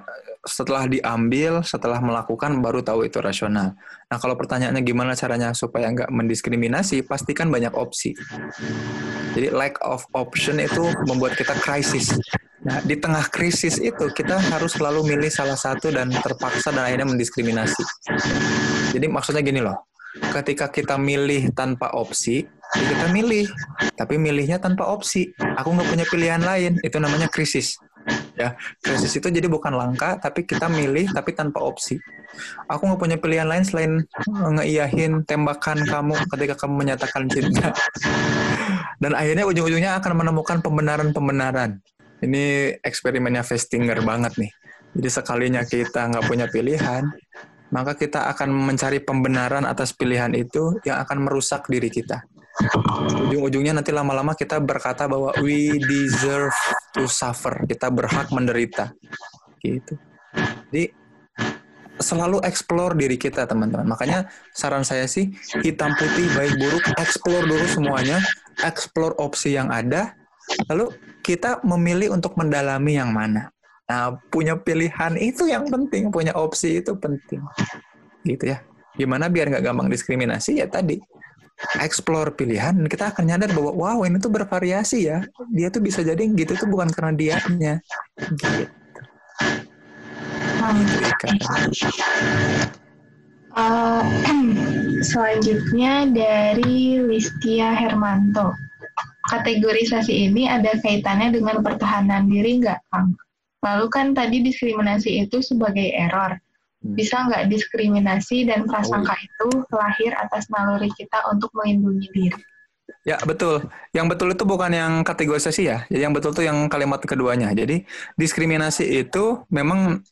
Setelah diambil, setelah melakukan, baru tahu itu rasional. Nah, kalau pertanyaannya gimana caranya supaya nggak mendiskriminasi, pastikan banyak opsi. Jadi, lack of option itu membuat kita krisis. Nah, di tengah krisis itu, kita harus selalu milih salah satu dan terpaksa dan akhirnya mendiskriminasi. Jadi, maksudnya gini loh ketika kita milih tanpa opsi, ya kita milih, tapi milihnya tanpa opsi. Aku nggak punya pilihan lain, itu namanya krisis. Ya, krisis itu jadi bukan langka, tapi kita milih tapi tanpa opsi. Aku nggak punya pilihan lain selain ngeiyahin tembakan kamu ketika kamu menyatakan cinta. Dan akhirnya ujung-ujungnya akan menemukan pembenaran-pembenaran. Ini eksperimennya Festinger banget nih Jadi sekalinya kita nggak punya pilihan, maka kita akan mencari pembenaran atas pilihan itu yang akan merusak diri kita. Ujung-ujungnya nanti lama-lama kita berkata bahwa we deserve to suffer, kita berhak menderita. Gitu. Jadi selalu explore diri kita teman-teman. Makanya saran saya sih hitam putih baik buruk explore dulu semuanya, explore opsi yang ada, lalu kita memilih untuk mendalami yang mana. Nah, punya pilihan itu yang penting, punya opsi itu penting. Gitu ya. Gimana biar nggak gampang diskriminasi ya tadi. Explore pilihan kita akan nyadar bahwa wow ini tuh bervariasi ya. Dia tuh bisa jadi gitu tuh bukan karena dianya. Gitu. Uh, selanjutnya dari Listia Hermanto. Kategorisasi ini ada kaitannya dengan pertahanan diri nggak, Kang? Lalu kan tadi diskriminasi itu sebagai error. Hmm. Bisa nggak diskriminasi dan prasangka oh. itu lahir atas naluri kita untuk melindungi diri? Ya, betul. Yang betul itu bukan yang kategorisasi ya. Jadi yang betul itu yang kalimat keduanya. Jadi diskriminasi itu memang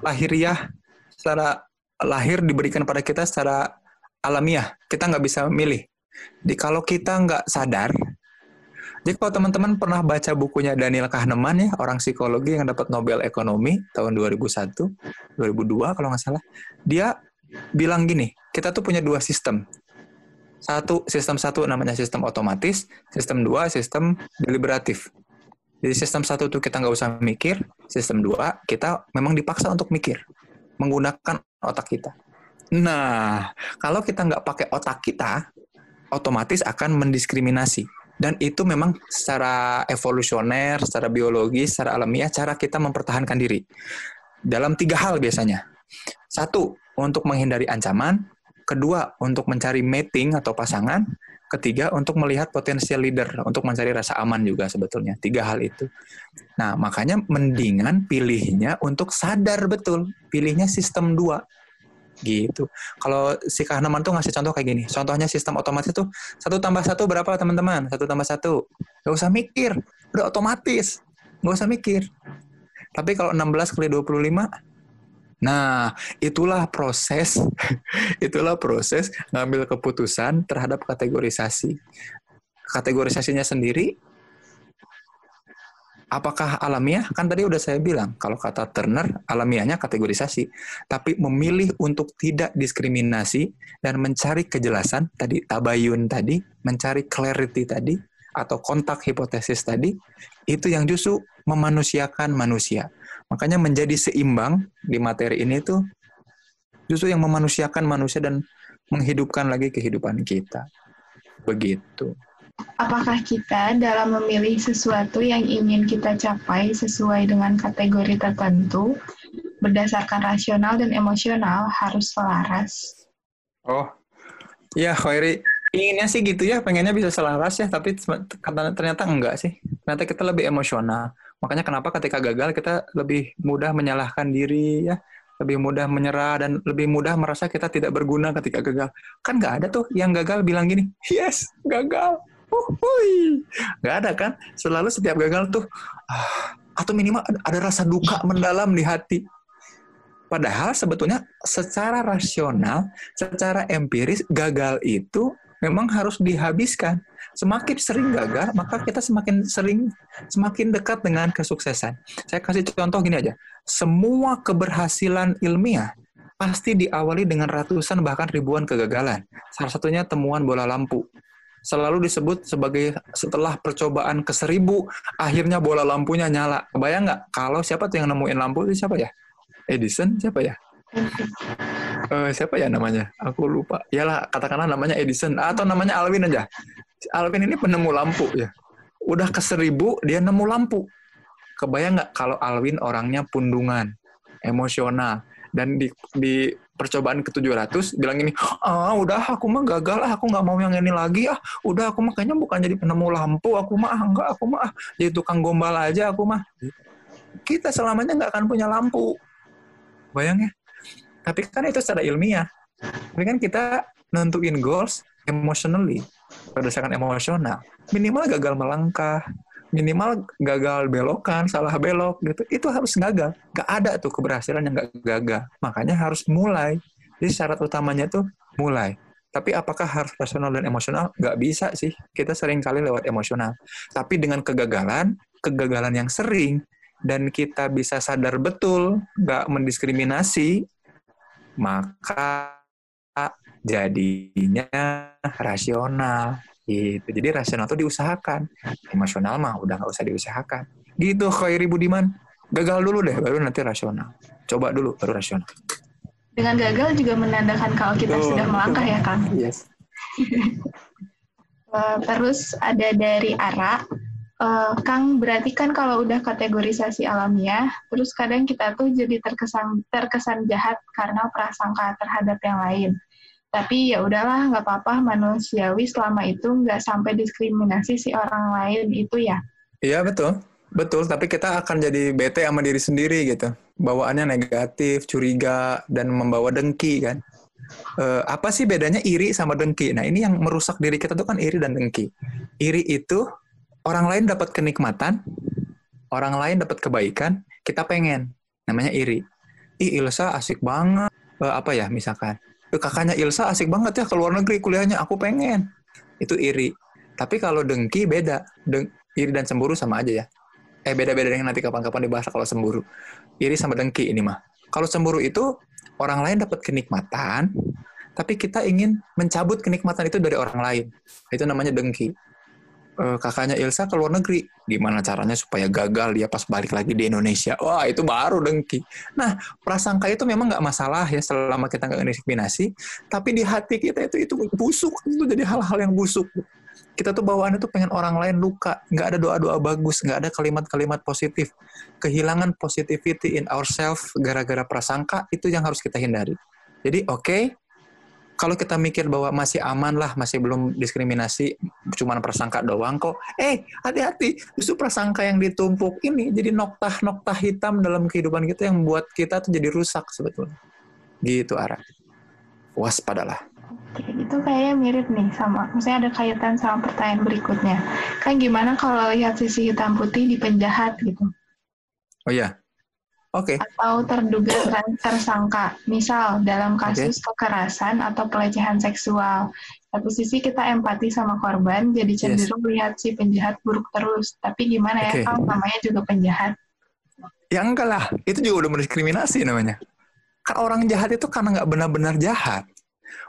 lahiriah secara lahir diberikan pada kita secara alamiah. Kita nggak bisa milih. Jadi kalau kita nggak sadar, jadi kalau teman-teman pernah baca bukunya Daniel Kahneman ya, orang psikologi yang dapat Nobel Ekonomi tahun 2001, 2002 kalau nggak salah, dia bilang gini, kita tuh punya dua sistem. Satu, sistem satu namanya sistem otomatis, sistem dua, sistem deliberatif. Jadi sistem satu itu kita nggak usah mikir, sistem dua kita memang dipaksa untuk mikir, menggunakan otak kita. Nah, kalau kita nggak pakai otak kita, otomatis akan mendiskriminasi. Dan itu memang secara evolusioner, secara biologis, secara alamiah, cara kita mempertahankan diri. Dalam tiga hal biasanya. Satu, untuk menghindari ancaman. Kedua, untuk mencari mating atau pasangan. Ketiga, untuk melihat potensial leader, untuk mencari rasa aman juga sebetulnya. Tiga hal itu. Nah, makanya mendingan pilihnya untuk sadar betul. Pilihnya sistem dua. Gitu. Kalau si Kahneman tuh ngasih contoh kayak gini. Contohnya sistem otomatis tuh, satu tambah satu berapa teman-teman? Satu tambah satu. Gak usah mikir. Udah otomatis. Gak usah mikir. Tapi kalau 16 kali 25, Nah, itulah proses itulah proses ngambil keputusan terhadap kategorisasi. Kategorisasinya sendiri apakah alamiah? Kan tadi udah saya bilang, kalau kata Turner, alamiahnya kategorisasi. Tapi memilih untuk tidak diskriminasi dan mencari kejelasan, tadi tabayun tadi, mencari clarity tadi, atau kontak hipotesis tadi, itu yang justru memanusiakan manusia. Makanya menjadi seimbang di materi ini tuh justru yang memanusiakan manusia dan menghidupkan lagi kehidupan kita. Begitu. Apakah kita dalam memilih sesuatu yang ingin kita capai sesuai dengan kategori tertentu, berdasarkan rasional dan emosional harus selaras? Oh, ya Khairi, inginnya sih gitu ya, pengennya bisa selaras ya, tapi ternyata enggak sih. Ternyata kita lebih emosional. Makanya kenapa ketika gagal kita lebih mudah menyalahkan diri ya, lebih mudah menyerah dan lebih mudah merasa kita tidak berguna ketika gagal. Kan nggak ada tuh yang gagal bilang gini, yes, gagal. Uhuy. Nggak ada kan? Selalu setiap gagal tuh, ah, atau minimal ada rasa duka mendalam di hati. Padahal sebetulnya secara rasional, secara empiris, gagal itu memang harus dihabiskan. Semakin sering gagal, maka kita semakin sering, semakin dekat dengan kesuksesan. Saya kasih contoh gini aja. Semua keberhasilan ilmiah pasti diawali dengan ratusan bahkan ribuan kegagalan. Salah satunya temuan bola lampu. Selalu disebut sebagai setelah percobaan ke seribu, akhirnya bola lampunya nyala. Kebayang nggak? Kalau siapa tuh yang nemuin lampu itu siapa ya? Edison siapa ya? uh, siapa ya namanya? Aku lupa. Yalah, katakanlah namanya Edison atau namanya Alvin aja. Alvin ini penemu lampu ya. Udah ke seribu dia nemu lampu. Kebayang nggak kalau Alvin orangnya pundungan, emosional, dan di, di percobaan ke-700 bilang ini, ah udah aku mah gagal, ah, aku nggak mau yang ini lagi, ah udah aku mah kayaknya bukan jadi penemu lampu, aku mah ah, enggak, aku mah ah, jadi tukang gombal aja aku mah. Kita selamanya nggak akan punya lampu. Bayangnya, tapi kan itu secara ilmiah. Tapi kan kita nentuin goals emotionally, berdasarkan emosional. Minimal gagal melangkah, minimal gagal belokan, salah belok gitu. Itu harus gagal. Gak ada tuh keberhasilan yang gak gagal. Makanya harus mulai. Jadi syarat utamanya tuh mulai. Tapi apakah harus rasional dan emosional? Gak bisa sih. Kita sering kali lewat emosional. Tapi dengan kegagalan, kegagalan yang sering, dan kita bisa sadar betul, gak mendiskriminasi, maka jadinya rasional gitu. Jadi rasional tuh diusahakan, emosional mah udah nggak usah diusahakan. Gitu Khairi Budiman. Gagal dulu deh, baru nanti rasional. Coba dulu, baru rasional. Dengan gagal juga menandakan kalau kita tuh, sudah melangkah ya Kang. Yes. Eh, terus ada dari Ara, uh, Kang berarti kan kalau udah kategorisasi alamiah, terus kadang kita tuh jadi terkesan terkesan jahat karena prasangka terhadap yang lain tapi ya udahlah nggak apa-apa manusiawi selama itu nggak sampai diskriminasi si orang lain itu ya. Iya betul. Betul tapi kita akan jadi bete sama diri sendiri gitu. Bawaannya negatif curiga dan membawa dengki kan? E, apa sih bedanya iri sama dengki? Nah ini yang merusak diri kita tuh kan iri dan dengki. Iri itu orang lain dapat kenikmatan orang lain dapat kebaikan kita pengen. Namanya iri. Ih Ilsa asik banget. E, apa ya misalkan kakaknya Ilsa asik banget ya ke luar negeri kuliahnya, aku pengen. Itu iri. Tapi kalau dengki beda. Deng iri dan cemburu sama aja ya. Eh beda-beda dengan nanti kapan-kapan dibahas kalau cemburu. Iri sama dengki ini mah. Kalau cemburu itu orang lain dapat kenikmatan, tapi kita ingin mencabut kenikmatan itu dari orang lain. Itu namanya dengki uh, kakaknya Ilsa ke luar negeri. Gimana caranya supaya gagal dia pas balik lagi di Indonesia? Wah, itu baru dengki. Nah, prasangka itu memang nggak masalah ya selama kita nggak diskriminasi, tapi di hati kita itu itu busuk, itu jadi hal-hal yang busuk. Kita tuh bawaannya tuh pengen orang lain luka, nggak ada doa-doa bagus, nggak ada kalimat-kalimat positif. Kehilangan positivity in ourselves gara-gara prasangka itu yang harus kita hindari. Jadi oke, okay, kalau kita mikir bahwa masih aman lah, masih belum diskriminasi, cuma prasangka doang kok. Eh, hati-hati, justru prasangka yang ditumpuk ini jadi noktah-noktah hitam dalam kehidupan kita yang buat kita tuh jadi rusak sebetulnya. Gitu arah. Waspadalah. Oke, itu kayaknya mirip nih sama, maksudnya ada kaitan sama pertanyaan berikutnya. Kan gimana kalau lihat sisi hitam putih di penjahat gitu? Oh iya, Oke. Okay. Atau terduga tersangka. Misal dalam kasus okay. kekerasan atau pelecehan seksual. Satu sisi kita empati sama korban, jadi cenderung yes. lihat si penjahat buruk terus. Tapi gimana okay. ya, kalau namanya juga penjahat. Ya enggak lah, itu juga udah mendiskriminasi namanya. Kan orang jahat itu karena nggak benar-benar jahat.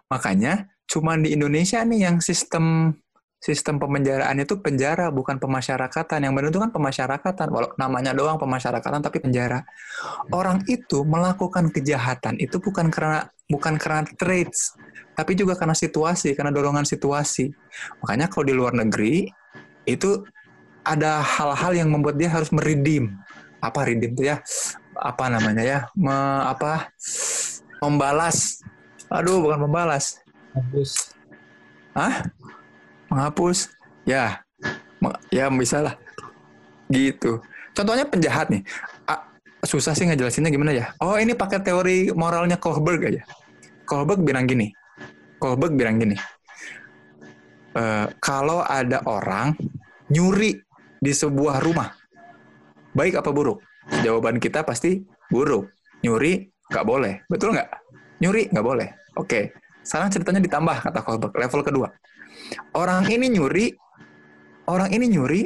Makanya cuma di Indonesia nih yang sistem sistem pemenjaraan itu penjara bukan pemasyarakatan. Yang benar itu kan pemasyarakatan. Walau namanya doang pemasyarakatan tapi penjara. Orang itu melakukan kejahatan itu bukan karena bukan karena traits, tapi juga karena situasi, karena dorongan situasi. Makanya kalau di luar negeri itu ada hal-hal yang membuat dia harus meridim. Apa redeem itu ya? Apa namanya ya? Me, apa? Membalas. Aduh, bukan membalas. Hapus. Hah? Menghapus. Ya. Ya bisa lah. Gitu. Contohnya penjahat nih. Susah sih ngejelasinnya gimana ya? Oh ini pakai teori moralnya Kohlberg aja. Kohlberg bilang gini. Kohlberg bilang gini. E, kalau ada orang nyuri di sebuah rumah baik apa buruk jawaban kita pasti buruk. Nyuri nggak boleh. Betul nggak? Nyuri nggak boleh. Oke. Sekarang ceritanya ditambah kata Kohlberg. Level kedua Orang ini nyuri, orang ini nyuri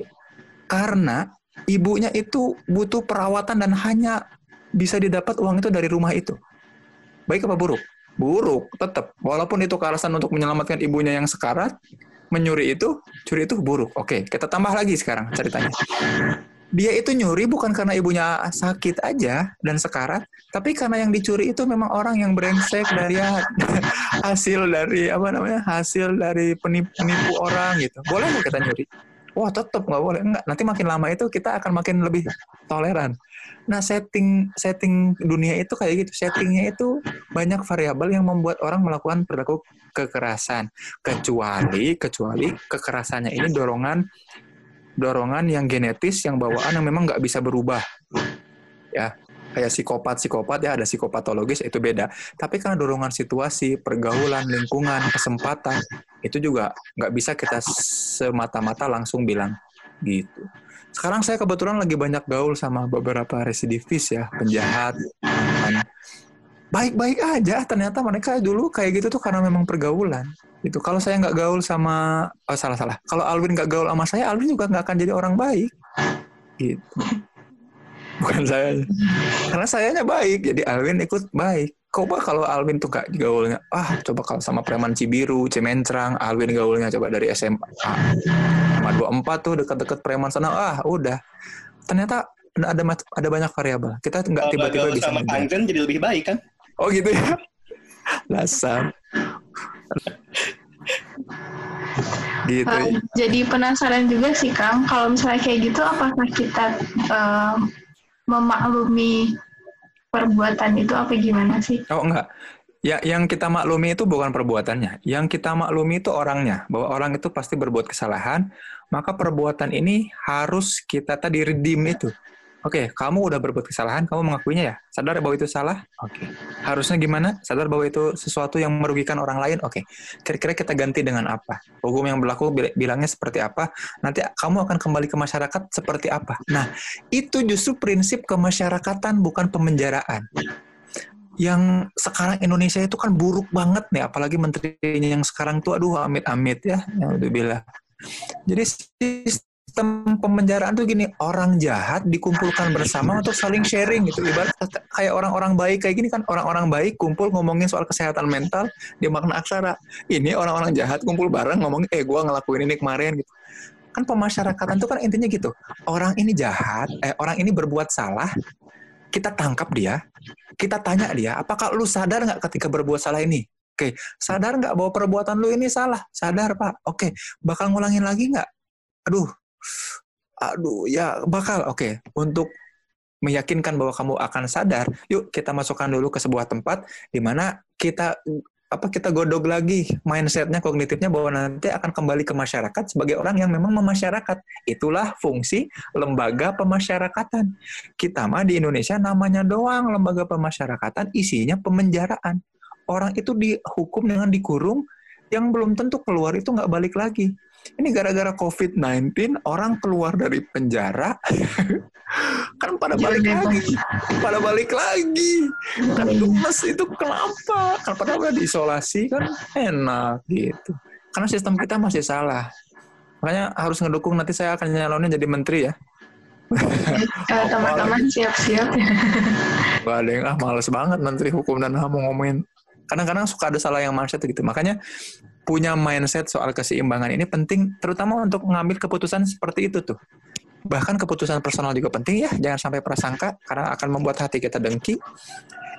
karena ibunya itu butuh perawatan dan hanya bisa didapat uang itu dari rumah itu. Baik apa buruk? Buruk, tetap. Walaupun itu alasan untuk menyelamatkan ibunya yang sekarat, menyuri itu, curi itu buruk. Oke, kita tambah lagi sekarang ceritanya dia itu nyuri bukan karena ibunya sakit aja dan sekarat, tapi karena yang dicuri itu memang orang yang brengsek ya, hasil dari apa namanya hasil dari penipu, penipu orang gitu. Boleh nggak kita nyuri? Wah tetap nggak boleh. Enggak. Nanti makin lama itu kita akan makin lebih toleran. Nah setting setting dunia itu kayak gitu. Settingnya itu banyak variabel yang membuat orang melakukan perilaku kekerasan. Kecuali kecuali kekerasannya ini dorongan dorongan yang genetis yang bawaan yang memang nggak bisa berubah. Ya kayak psikopat psikopat ya ada psikopatologis itu beda. Tapi karena dorongan situasi pergaulan lingkungan kesempatan itu juga nggak bisa kita semata-mata langsung bilang gitu. Sekarang saya kebetulan lagi banyak gaul sama beberapa residivis ya, penjahat, mantan. Baik-baik aja, ternyata mereka dulu kayak gitu tuh karena memang pergaulan. Gitu. Kalau saya nggak gaul sama, oh salah salah. Kalau Alvin nggak gaul sama saya, Alvin juga nggak akan jadi orang baik. Gitu. Bukan saya. Karena sayanya baik, jadi Alvin ikut baik. Coba kalau Alvin tuh gak gaulnya, ah coba kalau sama preman Cibiru, Cemencrang, Alvin gaulnya coba dari SMA. Sama 24 tuh dekat-dekat preman sana, ah udah. Ternyata ada ada banyak variabel. Kita nggak tiba-tiba bisa sama jadi lebih baik kan? Oh gitu ya. Dasar. gitu. Uh, jadi penasaran juga sih Kang, kalau misalnya kayak gitu apakah kita uh, memaklumi perbuatan itu apa gimana sih? Oh enggak. Ya, yang kita maklumi itu bukan perbuatannya. Yang kita maklumi itu orangnya. Bahwa orang itu pasti berbuat kesalahan, maka perbuatan ini harus kita tadi redeem itu. Oke, okay, kamu udah berbuat kesalahan, kamu mengakuinya ya? Sadar bahwa itu salah? Oke. Okay. Harusnya gimana? Sadar bahwa itu sesuatu yang merugikan orang lain? Oke. Okay. Kira-kira kita ganti dengan apa? Hukum yang berlaku bilangnya seperti apa? Nanti kamu akan kembali ke masyarakat seperti apa? Nah, itu justru prinsip kemasyarakatan, bukan pemenjaraan. Yang sekarang Indonesia itu kan buruk banget nih, apalagi menterinya yang sekarang tuh, aduh amit-amit ya, yang udah bilang. Jadi sistem pemenjaraan tuh gini, orang jahat dikumpulkan bersama untuk saling sharing gitu. Ibarat kayak orang-orang baik kayak gini kan, orang-orang baik kumpul ngomongin soal kesehatan mental di makna aksara. Ini orang-orang jahat kumpul bareng ngomongin, eh gue ngelakuin ini kemarin gitu. Kan pemasyarakatan tuh kan intinya gitu. Orang ini jahat, eh orang ini berbuat salah, kita tangkap dia, kita tanya dia, apakah lu sadar nggak ketika berbuat salah ini? Oke, sadar nggak bahwa perbuatan lu ini salah? Sadar, Pak. Oke, bakal ngulangin lagi nggak? Aduh, aduh ya bakal oke. Okay. untuk meyakinkan bahwa kamu akan sadar yuk kita masukkan dulu ke sebuah tempat di mana kita apa kita godok lagi mindsetnya kognitifnya bahwa nanti akan kembali ke masyarakat sebagai orang yang memang memasyarakat. Itulah fungsi lembaga pemasyarakatan. Kita mah di Indonesia namanya doang lembaga pemasyarakatan isinya pemenjaraan. Orang itu dihukum dengan dikurung yang belum tentu keluar itu nggak balik lagi ini gara-gara COVID-19 orang keluar dari penjara kan pada balik lagi, pada balik lagi. Kan gemes itu kenapa? Kan pada udah diisolasi kan enak gitu. Karena sistem kita masih salah. Makanya harus ngedukung nanti saya akan nyalonin jadi menteri ya. Teman-teman siap-siap. Gak ada yang ah males banget menteri hukum dan HAM mau ngomongin kadang-kadang suka ada salah yang mindset gitu. Makanya punya mindset soal keseimbangan ini penting, terutama untuk mengambil keputusan seperti itu tuh. Bahkan keputusan personal juga penting ya, jangan sampai prasangka karena akan membuat hati kita dengki.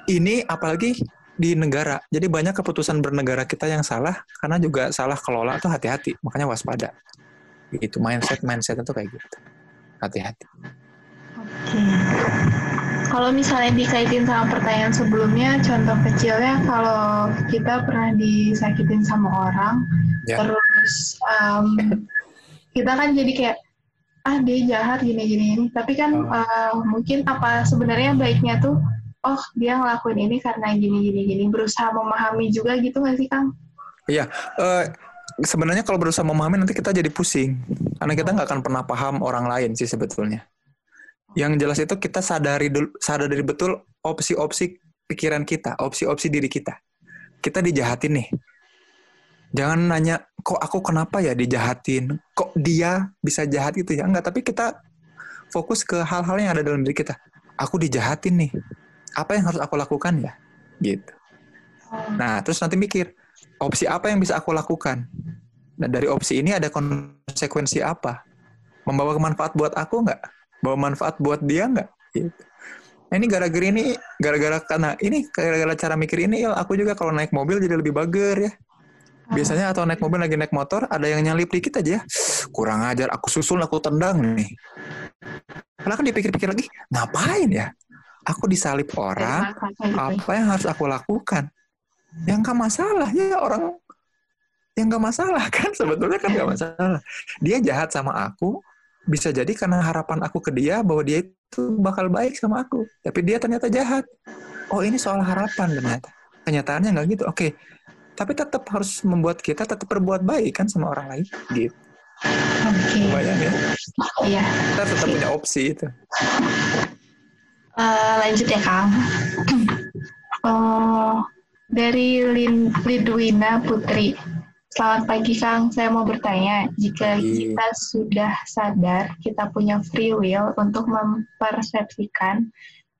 Ini apalagi di negara. Jadi banyak keputusan bernegara kita yang salah karena juga salah kelola tuh hati-hati. Makanya waspada. Itu mindset mindset itu kayak gitu. Hati-hati. Oke kalau misalnya dikaitin sama pertanyaan sebelumnya, contoh kecilnya kalau kita pernah disakitin sama orang, yeah. terus um, kita kan jadi kayak ah dia jahat gini-gini ini, tapi kan oh. uh, mungkin apa sebenarnya baiknya tuh, oh dia ngelakuin ini karena gini-gini gini, berusaha memahami juga gitu nggak sih Kang? Iya. Uh, sebenarnya kalau berusaha memahami nanti kita jadi pusing karena kita nggak akan pernah paham orang lain sih sebetulnya yang jelas itu kita sadari dulu, sadari betul opsi-opsi pikiran kita, opsi-opsi diri kita. Kita dijahatin nih. Jangan nanya, kok aku kenapa ya dijahatin? Kok dia bisa jahat itu ya? Enggak, tapi kita fokus ke hal-hal yang ada dalam diri kita. Aku dijahatin nih. Apa yang harus aku lakukan ya? Gitu. Nah, terus nanti mikir, opsi apa yang bisa aku lakukan? Nah, dari opsi ini ada konsekuensi apa? Membawa kemanfaat buat aku nggak? Bawa manfaat buat dia nggak? Gitu. Nah, ini gara-gara ini gara-gara karena ini gara-gara cara mikir ini ya aku juga kalau naik mobil jadi lebih bager ya. Biasanya atau naik mobil lagi naik motor ada yang nyalip dikit aja kurang ajar aku susul aku tendang nih. Karena kan dipikir-pikir lagi ngapain ya? Aku disalip orang apa yang harus aku lakukan? Yang gak masalah ya orang yang gak masalah kan? Sebetulnya kan gak masalah. Dia jahat sama aku bisa jadi karena harapan aku ke dia bahwa dia itu bakal baik sama aku tapi dia ternyata jahat oh ini soal harapan ternyata kenyataannya nggak gitu oke tapi tetap harus membuat kita tetap berbuat baik kan sama orang lain gitu Oke. Lumayan ya. Iya. Kita tetap punya opsi itu. Eh, lanjut ya Kang. Oh, dari Lin Lidwina Putri. Selamat pagi Kang, saya mau bertanya, jika kita sudah sadar kita punya free will untuk mempersepsikan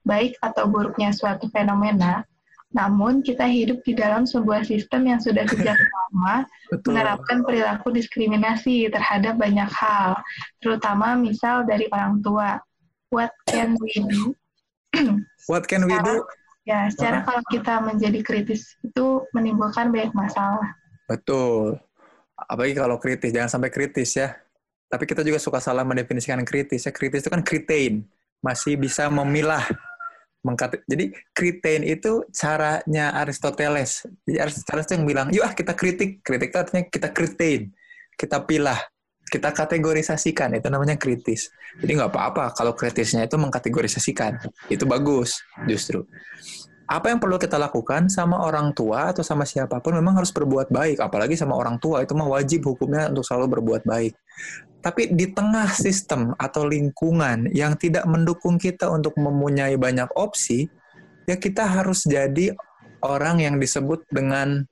baik atau buruknya suatu fenomena, namun kita hidup di dalam sebuah sistem yang sudah sejak lama menerapkan perilaku diskriminasi terhadap banyak hal, terutama misal dari orang tua. What can we do? What can we do? Ya, secara kalau kita menjadi kritis itu menimbulkan banyak masalah. Betul. Apalagi kalau kritis, jangan sampai kritis ya. Tapi kita juga suka salah mendefinisikan kritis. Ya, kritis itu kan kritain, masih bisa memilah. Mengkate- Jadi kritain itu caranya Aristoteles. Jadi Aristoteles yang bilang, yuk ah kita kritik. Kritik itu artinya kita kritain, kita pilah, kita kategorisasikan. Itu namanya kritis. Jadi nggak apa-apa kalau kritisnya itu mengkategorisasikan. Itu bagus justru apa yang perlu kita lakukan sama orang tua atau sama siapa pun memang harus berbuat baik apalagi sama orang tua. Itu mah wajib hukumnya untuk selalu berbuat baik. Tapi di tengah sistem atau lingkungan yang tidak mendukung kita untuk mempunyai banyak opsi ya kita harus jadi orang yang disebut dengan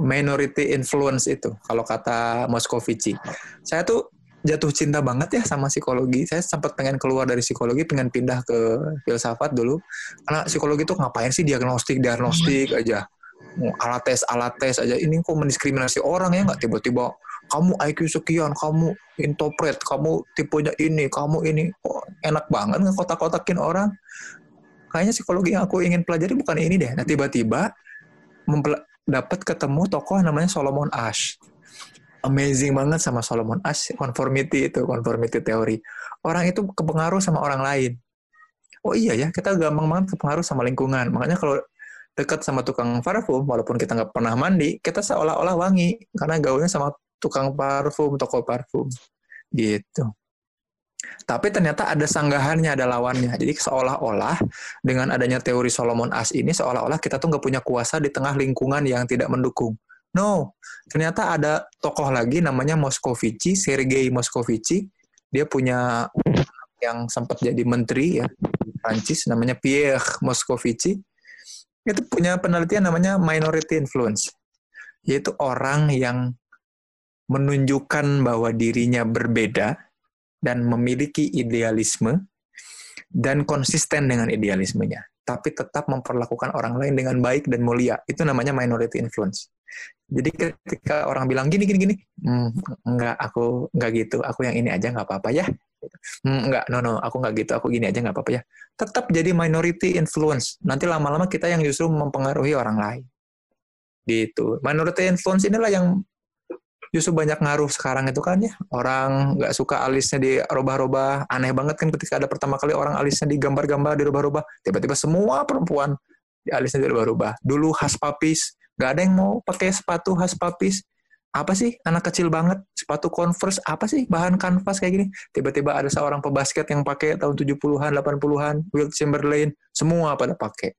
minority influence itu kalau kata Moscovici saya tuh jatuh cinta banget ya sama psikologi. Saya sempat pengen keluar dari psikologi, pengen pindah ke filsafat dulu. Karena psikologi itu ngapain sih diagnostik, diagnostik aja. Alat tes, alat tes aja. Ini kok mendiskriminasi orang ya nggak tiba-tiba kamu IQ sekian, kamu interpret, kamu tipenya ini, kamu ini. Kok enak banget ngekotak-kotakin orang. Kayaknya psikologi yang aku ingin pelajari bukan ini deh. Nah tiba-tiba dapat ketemu tokoh namanya Solomon Ash amazing banget sama Solomon Ash conformity itu conformity teori. Orang itu kepengaruh sama orang lain. Oh iya ya kita gampang banget kepengaruh sama lingkungan. Makanya kalau dekat sama tukang parfum walaupun kita nggak pernah mandi kita seolah-olah wangi karena gaulnya sama tukang parfum toko parfum. Gitu. Tapi ternyata ada sanggahannya, ada lawannya. Jadi seolah-olah dengan adanya teori Solomon Ash ini, seolah-olah kita tuh nggak punya kuasa di tengah lingkungan yang tidak mendukung. No, ternyata ada tokoh lagi namanya Moscovici, Sergei Moscovici. Dia punya yang sempat jadi menteri ya di Prancis, namanya Pierre Moscovici. Itu punya penelitian namanya minority influence, yaitu orang yang menunjukkan bahwa dirinya berbeda dan memiliki idealisme dan konsisten dengan idealismenya, tapi tetap memperlakukan orang lain dengan baik dan mulia. Itu namanya minority influence. Jadi ketika orang bilang gini gini gini, hmm, enggak aku enggak gitu, aku yang ini aja nggak apa-apa ya. Hmm, enggak, no no, aku nggak gitu, aku gini aja nggak apa-apa ya. Tetap jadi minority influence. Nanti lama-lama kita yang justru mempengaruhi orang lain. Gitu. Minority influence inilah yang justru banyak ngaruh sekarang itu kan ya. Orang nggak suka alisnya dirubah-rubah. Aneh banget kan ketika ada pertama kali orang alisnya digambar-gambar, dirubah-rubah. Tiba-tiba semua perempuan di alisnya dirubah-rubah. Dulu khas papis, nggak ada yang mau pakai sepatu khas papis. Apa sih? Anak kecil banget. Sepatu Converse. Apa sih? Bahan kanvas kayak gini. Tiba-tiba ada seorang pebasket yang pakai tahun 70-an 80-an Will Chamberlain. Semua pada pakai.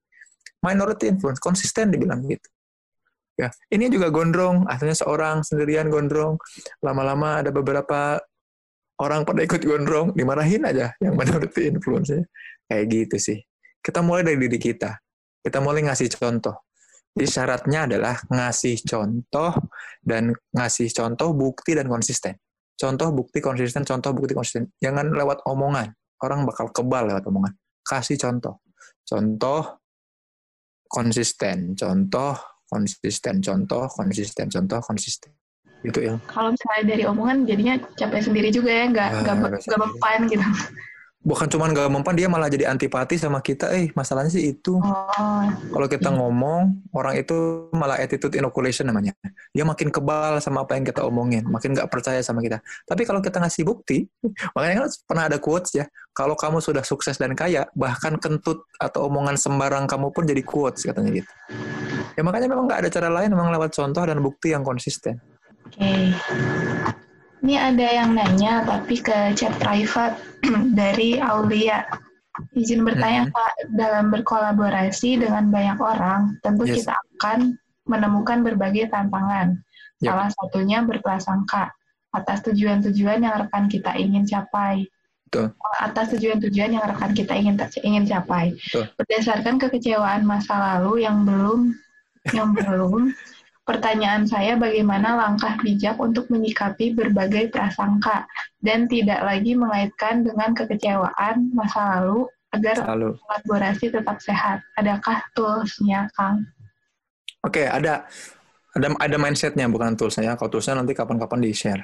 Minority influence. Konsisten dibilang gitu. Ya ini juga gondrong. Asalnya seorang sendirian gondrong. Lama-lama ada beberapa orang pada ikut gondrong. Dimarahin aja yang minority influence kayak gitu sih. Kita mulai dari diri kita. Kita mulai ngasih contoh jadi syaratnya adalah ngasih contoh dan ngasih contoh bukti dan konsisten. Contoh bukti konsisten contoh bukti konsisten. Jangan lewat omongan. Orang bakal kebal lewat omongan. Kasih contoh. Contoh konsisten. Contoh konsisten. Contoh konsisten. Contoh konsisten. Itu ya Kalau misalnya dari omongan jadinya capek sendiri juga ya, nggak Ah, nggak nggak mempan gitu. Bukan cuma gak mempan dia malah jadi antipati sama kita. Eh masalahnya sih itu. Oh, kalau kita Iya. ngomong orang itu malah attitude inoculation namanya. Dia makin kebal sama apa yang kita omongin makin nggak percaya sama kita. Tapi kalau kita ngasih bukti makanya kan pernah ada quotes ya kalau kamu sudah sukses dan kaya bahkan kentut atau omongan sembarang kamu pun jadi quotes katanya gitu. Ya makanya memang nggak ada cara lain memang lewat contoh dan bukti yang konsisten. Oke. Ini ada yang nanya tapi ke chat private dari Aulia. Izin bertanya Mhm. Pak, dalam berkolaborasi dengan banyak orang, tentu Yes. kita akan menemukan berbagai tantangan. Yep. Salah satunya berprasangka. atas tujuan-tujuan yang rekan kita ingin capai. Betul. Atas tujuan-tujuan yang rekan kita ingin ingin capai. Betul. Berdasarkan kekecewaan masa lalu yang belum yang belum Pertanyaan saya bagaimana langkah bijak untuk menyikapi berbagai prasangka dan tidak lagi mengaitkan dengan kekecewaan masa lalu agar Lalu. kolaborasi tetap sehat. Adakah toolsnya, Kang? Oke, ada ada ada mindsetnya bukan toolsnya. Kalau toolsnya nanti kapan-kapan di share.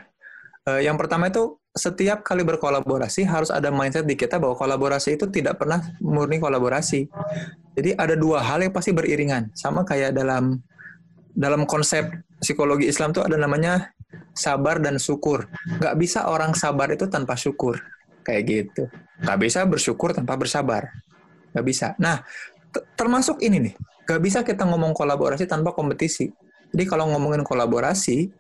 Eh, yang pertama itu setiap kali berkolaborasi harus ada mindset di kita bahwa kolaborasi itu tidak pernah murni kolaborasi. Jadi ada dua hal yang pasti beriringan. Sama kayak dalam dalam konsep psikologi Islam tuh ada namanya sabar dan syukur. Gak bisa orang sabar itu tanpa syukur. Kayak gitu. Gak bisa bersyukur tanpa bersabar. Gak bisa. Nah, termasuk ini nih. Gak bisa kita ngomong kolaborasi tanpa kompetisi. Jadi kalau ngomongin kolaborasi,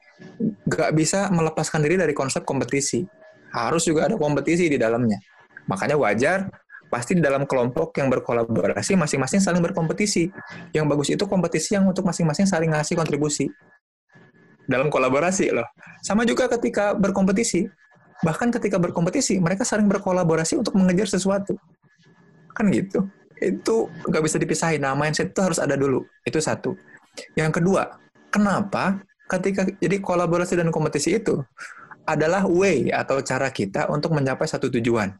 gak bisa melepaskan diri dari konsep kompetisi. Harus juga ada kompetisi di dalamnya. Makanya wajar pasti di dalam kelompok yang berkolaborasi masing-masing saling berkompetisi. Yang bagus itu kompetisi yang untuk masing-masing saling ngasih kontribusi. Dalam kolaborasi loh. Sama juga ketika berkompetisi. Bahkan ketika berkompetisi, mereka saling berkolaborasi untuk mengejar sesuatu. Kan gitu. Itu nggak bisa dipisahin. Nah, mindset itu harus ada dulu. Itu satu. Yang kedua, kenapa ketika jadi kolaborasi dan kompetisi itu adalah way atau cara kita untuk mencapai satu tujuan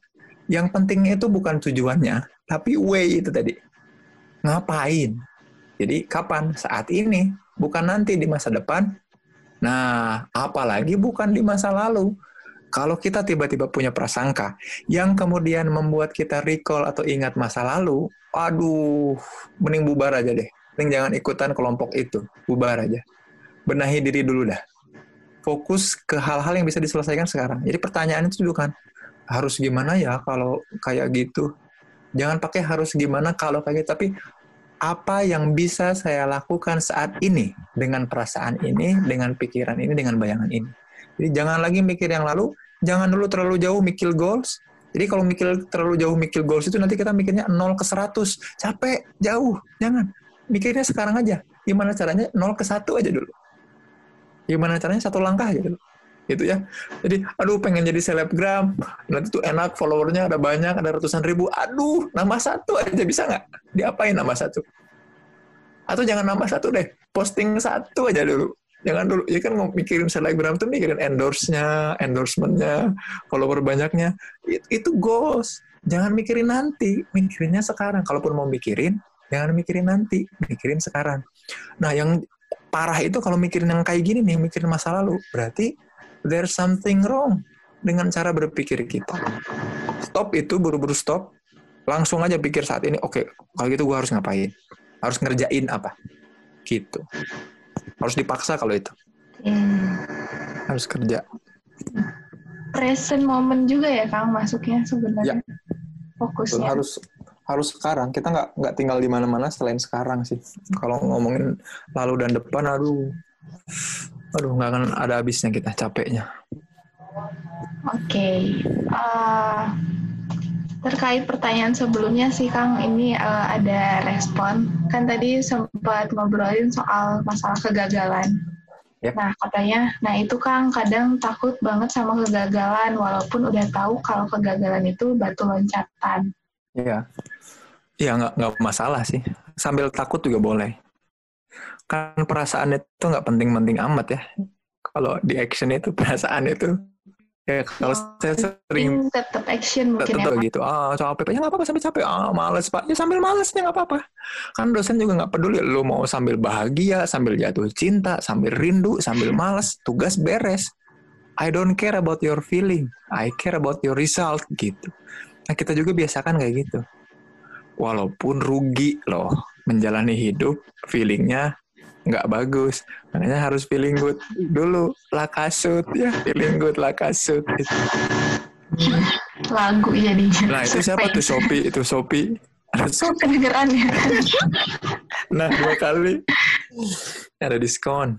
yang pentingnya itu bukan tujuannya, tapi way itu tadi. Ngapain? Jadi kapan? Saat ini, bukan nanti di masa depan. Nah, apalagi bukan di masa lalu. Kalau kita tiba-tiba punya prasangka yang kemudian membuat kita recall atau ingat masa lalu, aduh, mending bubar aja deh. Mending jangan ikutan kelompok itu, bubar aja. Benahi diri dulu dah. Fokus ke hal-hal yang bisa diselesaikan sekarang. Jadi pertanyaan itu juga kan, harus gimana ya kalau kayak gitu. Jangan pakai harus gimana kalau kayak gitu, tapi apa yang bisa saya lakukan saat ini dengan perasaan ini, dengan pikiran ini, dengan bayangan ini. Jadi jangan lagi mikir yang lalu, jangan dulu terlalu jauh mikir goals. Jadi kalau mikir terlalu jauh mikir goals itu nanti kita mikirnya 0 ke 100. Capek, jauh. Jangan. Mikirnya sekarang aja. Gimana caranya 0 ke 1 aja dulu. Gimana caranya satu langkah aja dulu gitu ya. Jadi, aduh pengen jadi selebgram, nanti tuh enak followernya ada banyak, ada ratusan ribu. Aduh, nama satu aja bisa nggak? Diapain nama satu? Atau jangan nama satu deh, posting satu aja dulu. Jangan dulu, ya kan mikirin selebgram tuh mikirin endorse-nya, endorsement-nya, follower banyaknya. Itu, itu goals. Jangan mikirin nanti, mikirinnya sekarang. Kalaupun mau mikirin, jangan mikirin nanti, mikirin sekarang. Nah, yang parah itu kalau mikirin yang kayak gini nih, mikirin masa lalu, berarti there's something wrong dengan cara berpikir kita. Stop itu, buru-buru stop. Langsung aja pikir saat ini, oke, okay, kalau gitu gue harus ngapain? Harus ngerjain apa? Gitu. Harus dipaksa kalau itu. Hmm. Harus kerja. Present moment juga ya, Kang, masuknya sebenarnya. Ya. Fokusnya. Harus harus sekarang. Kita nggak nggak tinggal di mana-mana selain sekarang sih. Kalau ngomongin lalu dan depan, aduh, Aduh, nggak akan ada habisnya kita capeknya. Oke, okay. uh, eh, terkait pertanyaan sebelumnya sih Kang, ini uh, ada respon. Kan tadi sempat ngobrolin soal masalah kegagalan. Yep. Nah katanya, nah itu Kang kadang takut banget sama kegagalan, walaupun udah tahu kalau kegagalan itu batu loncatan. Iya, iya nggak nggak masalah sih. Sambil takut juga boleh kan perasaan itu nggak penting-penting amat ya. Kalau di action itu perasaan itu ya kalau oh, saya sering tetap action mungkin tetap ya, gitu. Ah capek ya nggak apa-apa sambil capek. Ah males pak. Ya sambil malesnya nggak apa-apa. Kan dosen juga nggak peduli lu mau sambil bahagia sambil jatuh cinta sambil rindu sambil males tugas beres. I don't care about your feeling. I care about your result gitu. Nah kita juga biasakan kayak gitu. Walaupun rugi loh menjalani hidup feelingnya nggak bagus. Makanya harus feeling good dulu lakasut ya feeling good lakasut itu lagu jadinya. Nah itu siapa tuh? Shopee itu Shopee. Kedengeran ya? Nah dua kali. Ada diskon.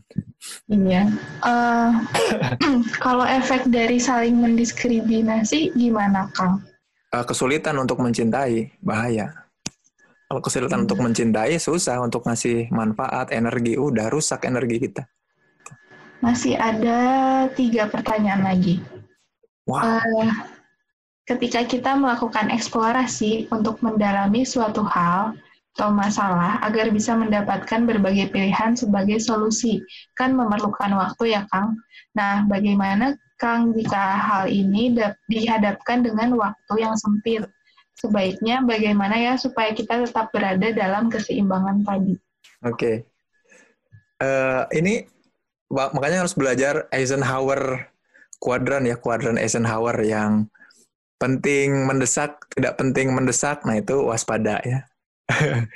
Iya. Uh, kalau efek dari saling mendiskriminasi gimana kang? Uh, kesulitan untuk mencintai bahaya kalau kesulitan untuk mencintai susah untuk ngasih manfaat, energi, udah rusak energi kita. Masih ada tiga pertanyaan lagi. Wah, Eh, ketika kita melakukan eksplorasi untuk mendalami suatu hal atau masalah agar bisa mendapatkan berbagai pilihan sebagai solusi, kan memerlukan waktu ya Kang. Nah, bagaimana Kang jika hal ini dap- dihadapkan dengan waktu yang sempit? Sebaiknya bagaimana ya supaya kita tetap berada dalam keseimbangan tadi? oke. Eh, ini makanya harus belajar Eisenhower kuadran ya, kuadran Eisenhower yang penting mendesak, tidak penting mendesak. Nah, itu waspada ya.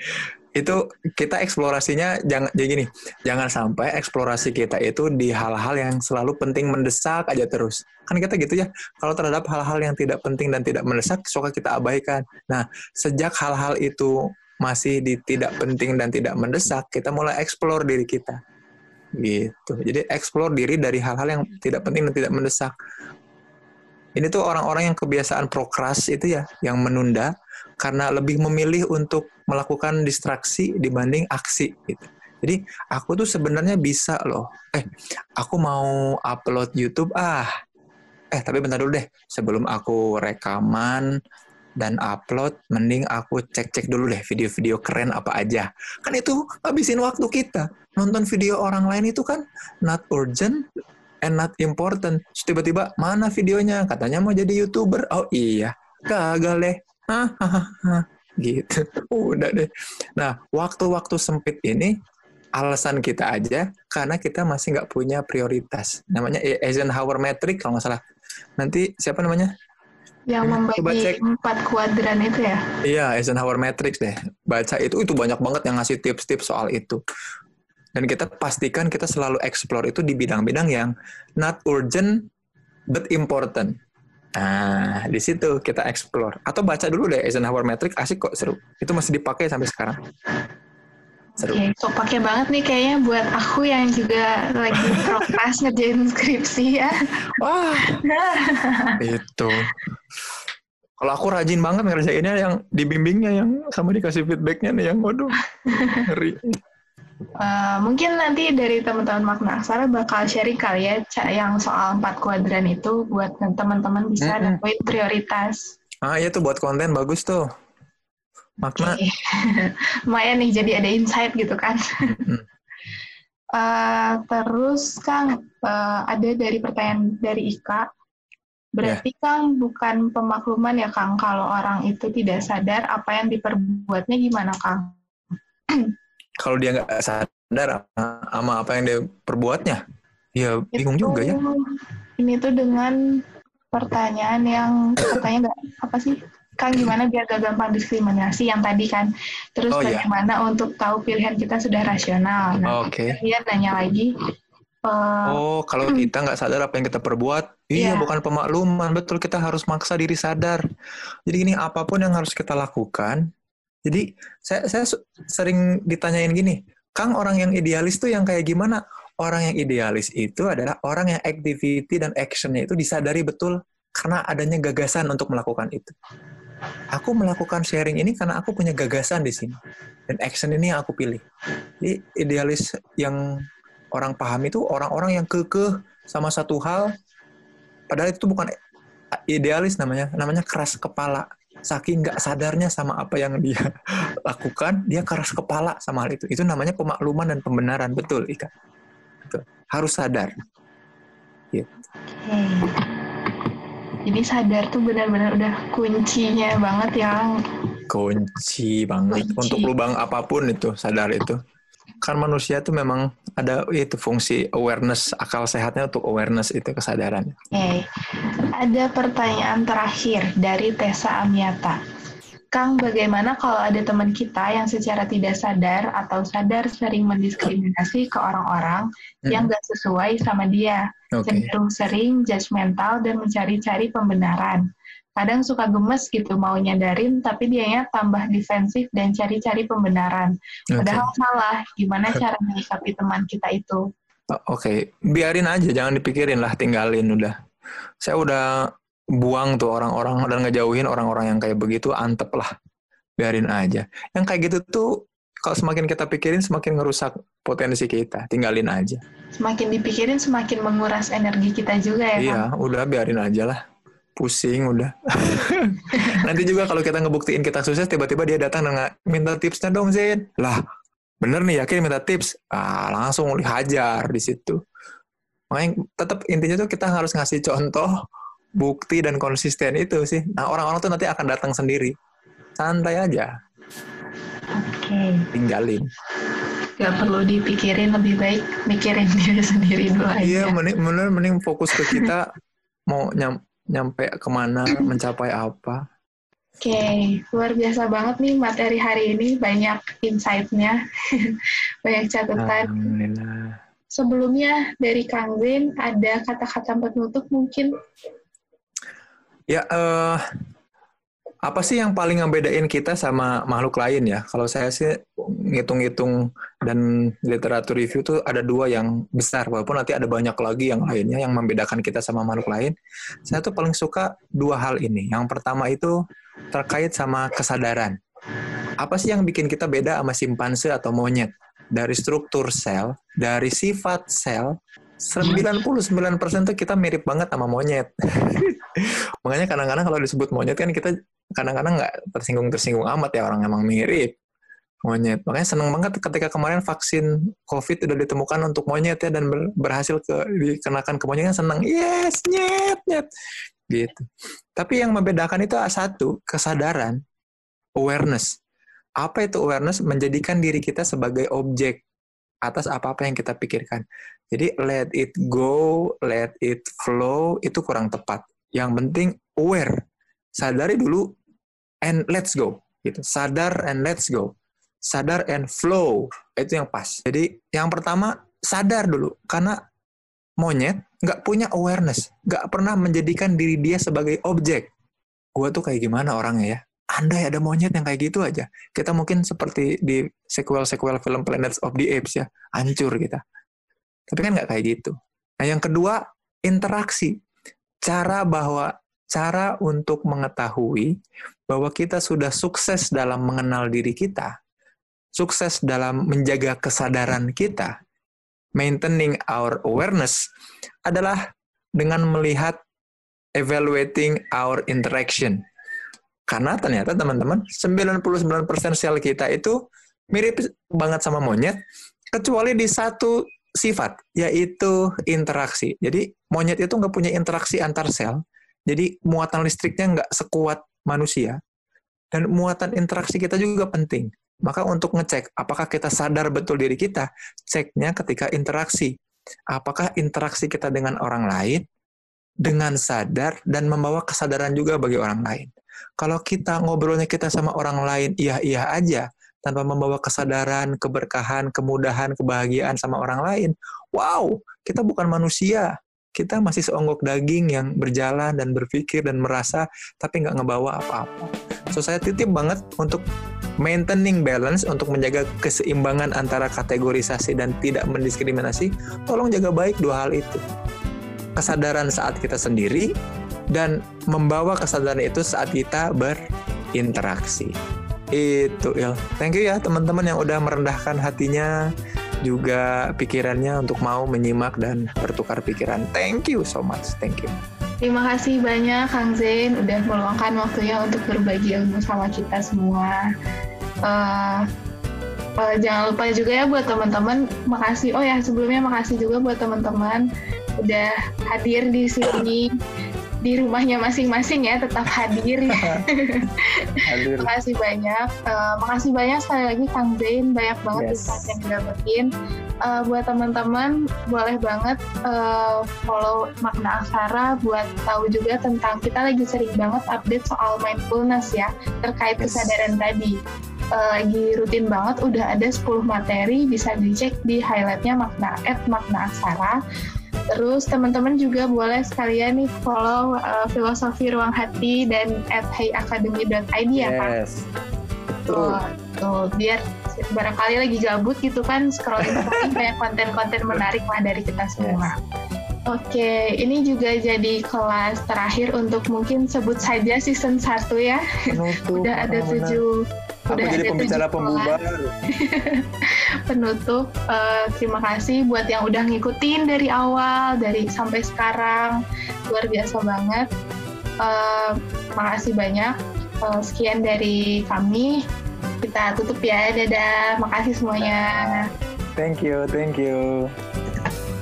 itu kita eksplorasinya jangan jadi gini, jangan sampai eksplorasi kita itu di hal-hal yang selalu penting mendesak aja terus. Kan kita gitu ya, kalau terhadap hal-hal yang tidak penting dan tidak mendesak suka kita abaikan. Nah, sejak hal-hal itu masih di tidak penting dan tidak mendesak, kita mulai eksplor diri kita. Gitu. Jadi eksplor diri dari hal-hal yang tidak penting dan tidak mendesak. Ini tuh orang-orang yang kebiasaan prokras itu ya, yang menunda karena lebih memilih untuk melakukan distraksi dibanding aksi gitu. Jadi aku tuh sebenarnya bisa loh. Eh, aku mau upload YouTube ah. Eh, tapi bentar dulu deh. Sebelum aku rekaman dan upload, mending aku cek-cek dulu deh video-video keren apa aja. Kan itu habisin waktu kita. Nonton video orang lain itu kan not urgent and not important. Tiba-tiba mana videonya? Katanya mau jadi YouTuber. Oh iya, gagal deh. Hahaha. gitu. Udah deh. Nah, waktu-waktu sempit ini alasan kita aja karena kita masih nggak punya prioritas. Namanya Eisenhower Metric kalau nggak salah. Nanti siapa namanya? Yang membagi empat kuadran itu ya? Iya, Eisenhower Matrix deh. Baca itu itu banyak banget yang ngasih tips-tips soal itu. Dan kita pastikan kita selalu explore itu di bidang-bidang yang not urgent but important. Nah, di situ kita explore. Atau baca dulu deh Eisenhower Matrix, asik kok seru. Itu masih dipakai sampai sekarang. Seru. Oke, so pakai banget nih kayaknya buat aku yang juga lagi prokras ngerjain skripsi ya. Wah, itu. Kalau aku rajin banget ngerjainnya yang dibimbingnya yang sama dikasih feedbacknya nih yang waduh ngeri. Eh, mungkin nanti dari teman-teman makna aksara bakal sharing kali ya yang soal empat kuadran itu buat teman-teman bisa Mm-mm. nemuin prioritas. Ah iya tuh buat konten bagus tuh. Makna. Oke. Lumayan nih jadi ada insight gitu kan. Mm. Eh, terus Kang eh, ada dari pertanyaan dari Ika. Berarti Kang bukan pemakluman ya Kang kalau orang itu tidak sadar apa yang diperbuatnya gimana Kang? Kalau dia nggak sadar sama apa yang dia perbuatnya, ya bingung Itu- juga ya. Ini tuh dengan pertanyaan yang katanya nggak apa sih? Kang gimana biar gak gampang diskriminasi yang tadi kan. Terus Oh, iya. bagaimana untuk tahu pilihan kita sudah rasional. Nah, Oke. dia nanya lagi eh, Oh, kalau kita nggak sadar apa yang kita perbuat, iya Iya. bukan pemakluman, betul kita harus maksa diri sadar. Jadi ini apa pun yang harus kita lakukan. Jadi saya saya sering ditanyain gini, Kang orang yang idealis tuh yang kayak gimana? Orang yang idealis itu adalah orang yang activity dan actionnya itu disadari betul karena adanya gagasan untuk melakukan itu. Aku melakukan sharing ini karena aku punya gagasan di sini dan action ini yang aku pilih. Jadi idealis yang orang paham itu orang-orang yang kekeh sama satu hal padahal itu bukan idealis namanya namanya keras kepala saking nggak sadarnya sama apa yang dia lakukan dia keras kepala sama hal itu itu namanya pemakluman dan pembenaran betul Ika Betul. harus sadar Oke. Jadi sadar tuh benar-benar udah kuncinya banget ya, Kang. kunci banget Kunci. untuk lubang apa pun itu sadar itu kan manusia tuh memang ada itu fungsi awareness akal sehatnya untuk awareness itu kesadaran Oke. Ada pertanyaan terakhir dari Tessa Amiata. Kang, bagaimana kalau ada teman kita yang secara tidak sadar atau sadar sering mendiskriminasi ke orang-orang yang gak sesuai sama dia? oke cenderung sering judgmental dan mencari-cari pembenaran. Kadang suka gemes gitu mau nyadarin, tapi dianya tambah defensif dan cari-cari pembenaran. Padahal salah, gimana cara menyikapi teman kita itu? Oke, biarin aja, jangan dipikirin lah, tinggalin udah. Saya udah buang tuh orang-orang dan ngejauhin orang-orang yang kayak begitu, antep lah. Biarin aja. Yang kayak gitu tuh kalau semakin kita pikirin semakin ngerusak potensi kita. Tinggalin aja. Semakin dipikirin semakin menguras energi kita juga ya. Iya, Kang? udah biarin aja lah. Pusing udah. Nanti juga kalau kita ngebuktiin kita sukses, tiba-tiba dia datang dengan minta tipsnya dong, Zin. Lah, bener nih yakin minta tips? Ah, langsung hajar di situ. Makanya tetap intinya tuh kita harus ngasih contoh, bukti dan konsisten itu sih. Nah, orang-orang tuh nanti akan datang sendiri. Santai aja, Oke. tinggalin. Gak perlu dipikirin lebih baik mikirin diri sendiri dulu aja. Iya, mending, bener, mending fokus ke kita mau nyam, nyampe ke mana, mencapai apa. Oke, luar biasa banget nih materi hari ini. Banyak insight-nya, banyak catatan. Alhamdulillah. Sebelumnya dari Kang Zain ada kata-kata penutup mungkin Ya, eh, apa sih yang paling ngebedain kita sama makhluk lain ya? Kalau saya sih ngitung-ngitung dan literatur review tuh ada dua yang besar, walaupun nanti ada banyak lagi yang lainnya yang membedakan kita sama makhluk lain. Saya tuh paling suka dua hal ini. Yang pertama itu terkait sama kesadaran. Apa sih yang bikin kita beda sama simpanse atau monyet? Dari struktur sel, dari sifat sel, 99% tuh kita mirip banget sama monyet. Makanya kadang-kadang kalau disebut monyet kan kita kadang-kadang nggak tersinggung-tersinggung amat ya orang emang mirip monyet. Makanya seneng banget ketika kemarin vaksin COVID udah ditemukan untuk monyet ya dan ber- berhasil ke dikenakan ke monyet kan seneng. Yes, nyet, nyet. Gitu. Tapi yang membedakan itu satu, kesadaran, awareness. Apa itu awareness? Menjadikan diri kita sebagai objek atas apa-apa yang kita pikirkan. Jadi let it go, let it flow itu kurang tepat. Yang penting aware. Sadari dulu and let's go. Gitu. Sadar and let's go. Sadar and flow. Itu yang pas. Jadi yang pertama sadar dulu karena monyet nggak punya awareness, nggak pernah menjadikan diri dia sebagai objek. Gua tuh kayak gimana orangnya ya? Andai ada monyet yang kayak gitu aja, kita mungkin seperti di sequel-sequel film Planet of the Apes ya, hancur kita. Tapi kan nggak kayak gitu. Nah yang kedua, interaksi. Cara bahwa cara untuk mengetahui bahwa kita sudah sukses dalam mengenal diri kita, sukses dalam menjaga kesadaran kita, maintaining our awareness adalah dengan melihat evaluating our interaction. Karena ternyata teman-teman, 99% sel kita itu mirip banget sama monyet, kecuali di satu sifat, yaitu interaksi. Jadi monyet itu nggak punya interaksi antar sel, jadi muatan listriknya nggak sekuat manusia, dan muatan interaksi kita juga penting. Maka untuk ngecek apakah kita sadar betul diri kita, ceknya ketika interaksi. Apakah interaksi kita dengan orang lain dengan sadar dan membawa kesadaran juga bagi orang lain. Kalau kita ngobrolnya kita sama orang lain iya-iya aja tanpa membawa kesadaran, keberkahan, kemudahan, kebahagiaan sama orang lain, wow, kita bukan manusia. Kita masih seonggok daging yang berjalan dan berpikir dan merasa tapi nggak ngebawa apa-apa. So saya titip banget untuk maintaining balance untuk menjaga keseimbangan antara kategorisasi dan tidak mendiskriminasi. Tolong jaga baik dua hal itu. Kesadaran saat kita sendiri dan membawa kesadaran itu saat kita berinteraksi. Itu Il. Thank you ya teman-teman yang udah merendahkan hatinya juga pikirannya untuk mau menyimak dan bertukar pikiran. Thank you so much. Thank you. Terima kasih banyak Kang Zain udah meluangkan waktunya untuk berbagi ilmu sama kita semua. Uh, jangan lupa juga ya buat teman-teman, makasih. Oh ya sebelumnya makasih juga buat teman-teman udah hadir di sini di rumahnya masing-masing ya tetap hadir. hadir. makasih banyak, uh, makasih banyak sekali lagi Kang Zain banyak banget Yes. insight yang didapetin. Uh, buat teman-teman boleh banget uh, follow makna aksara buat tahu juga tentang kita lagi sering banget update soal mindfulness ya terkait Yes. kesadaran tadi. Uh, lagi rutin banget udah ada 10 materi bisa dicek di highlightnya makna at makna aksara. Terus teman-teman juga boleh sekalian nih follow uh, filosofi ruang hati dan at hayacademy.id ya Kak. Yes. Tuh, tuh biar barangkali lagi gabut gitu kan scrolling scrolling banyak konten-konten menarik lah dari kita semua. Oke, ini juga jadi kelas terakhir untuk mungkin sebut saja season 1 ya. Penutup, Udah ada tujuh Aku jadi pembicara pembubar. Penutup, uh, terima kasih buat yang udah ngikutin dari awal, dari sampai sekarang. Luar biasa banget. Uh, makasih banyak. Uh, sekian dari kami. Kita tutup ya. Dadah. Makasih semuanya. Thank you, thank you.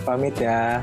Pamit ya.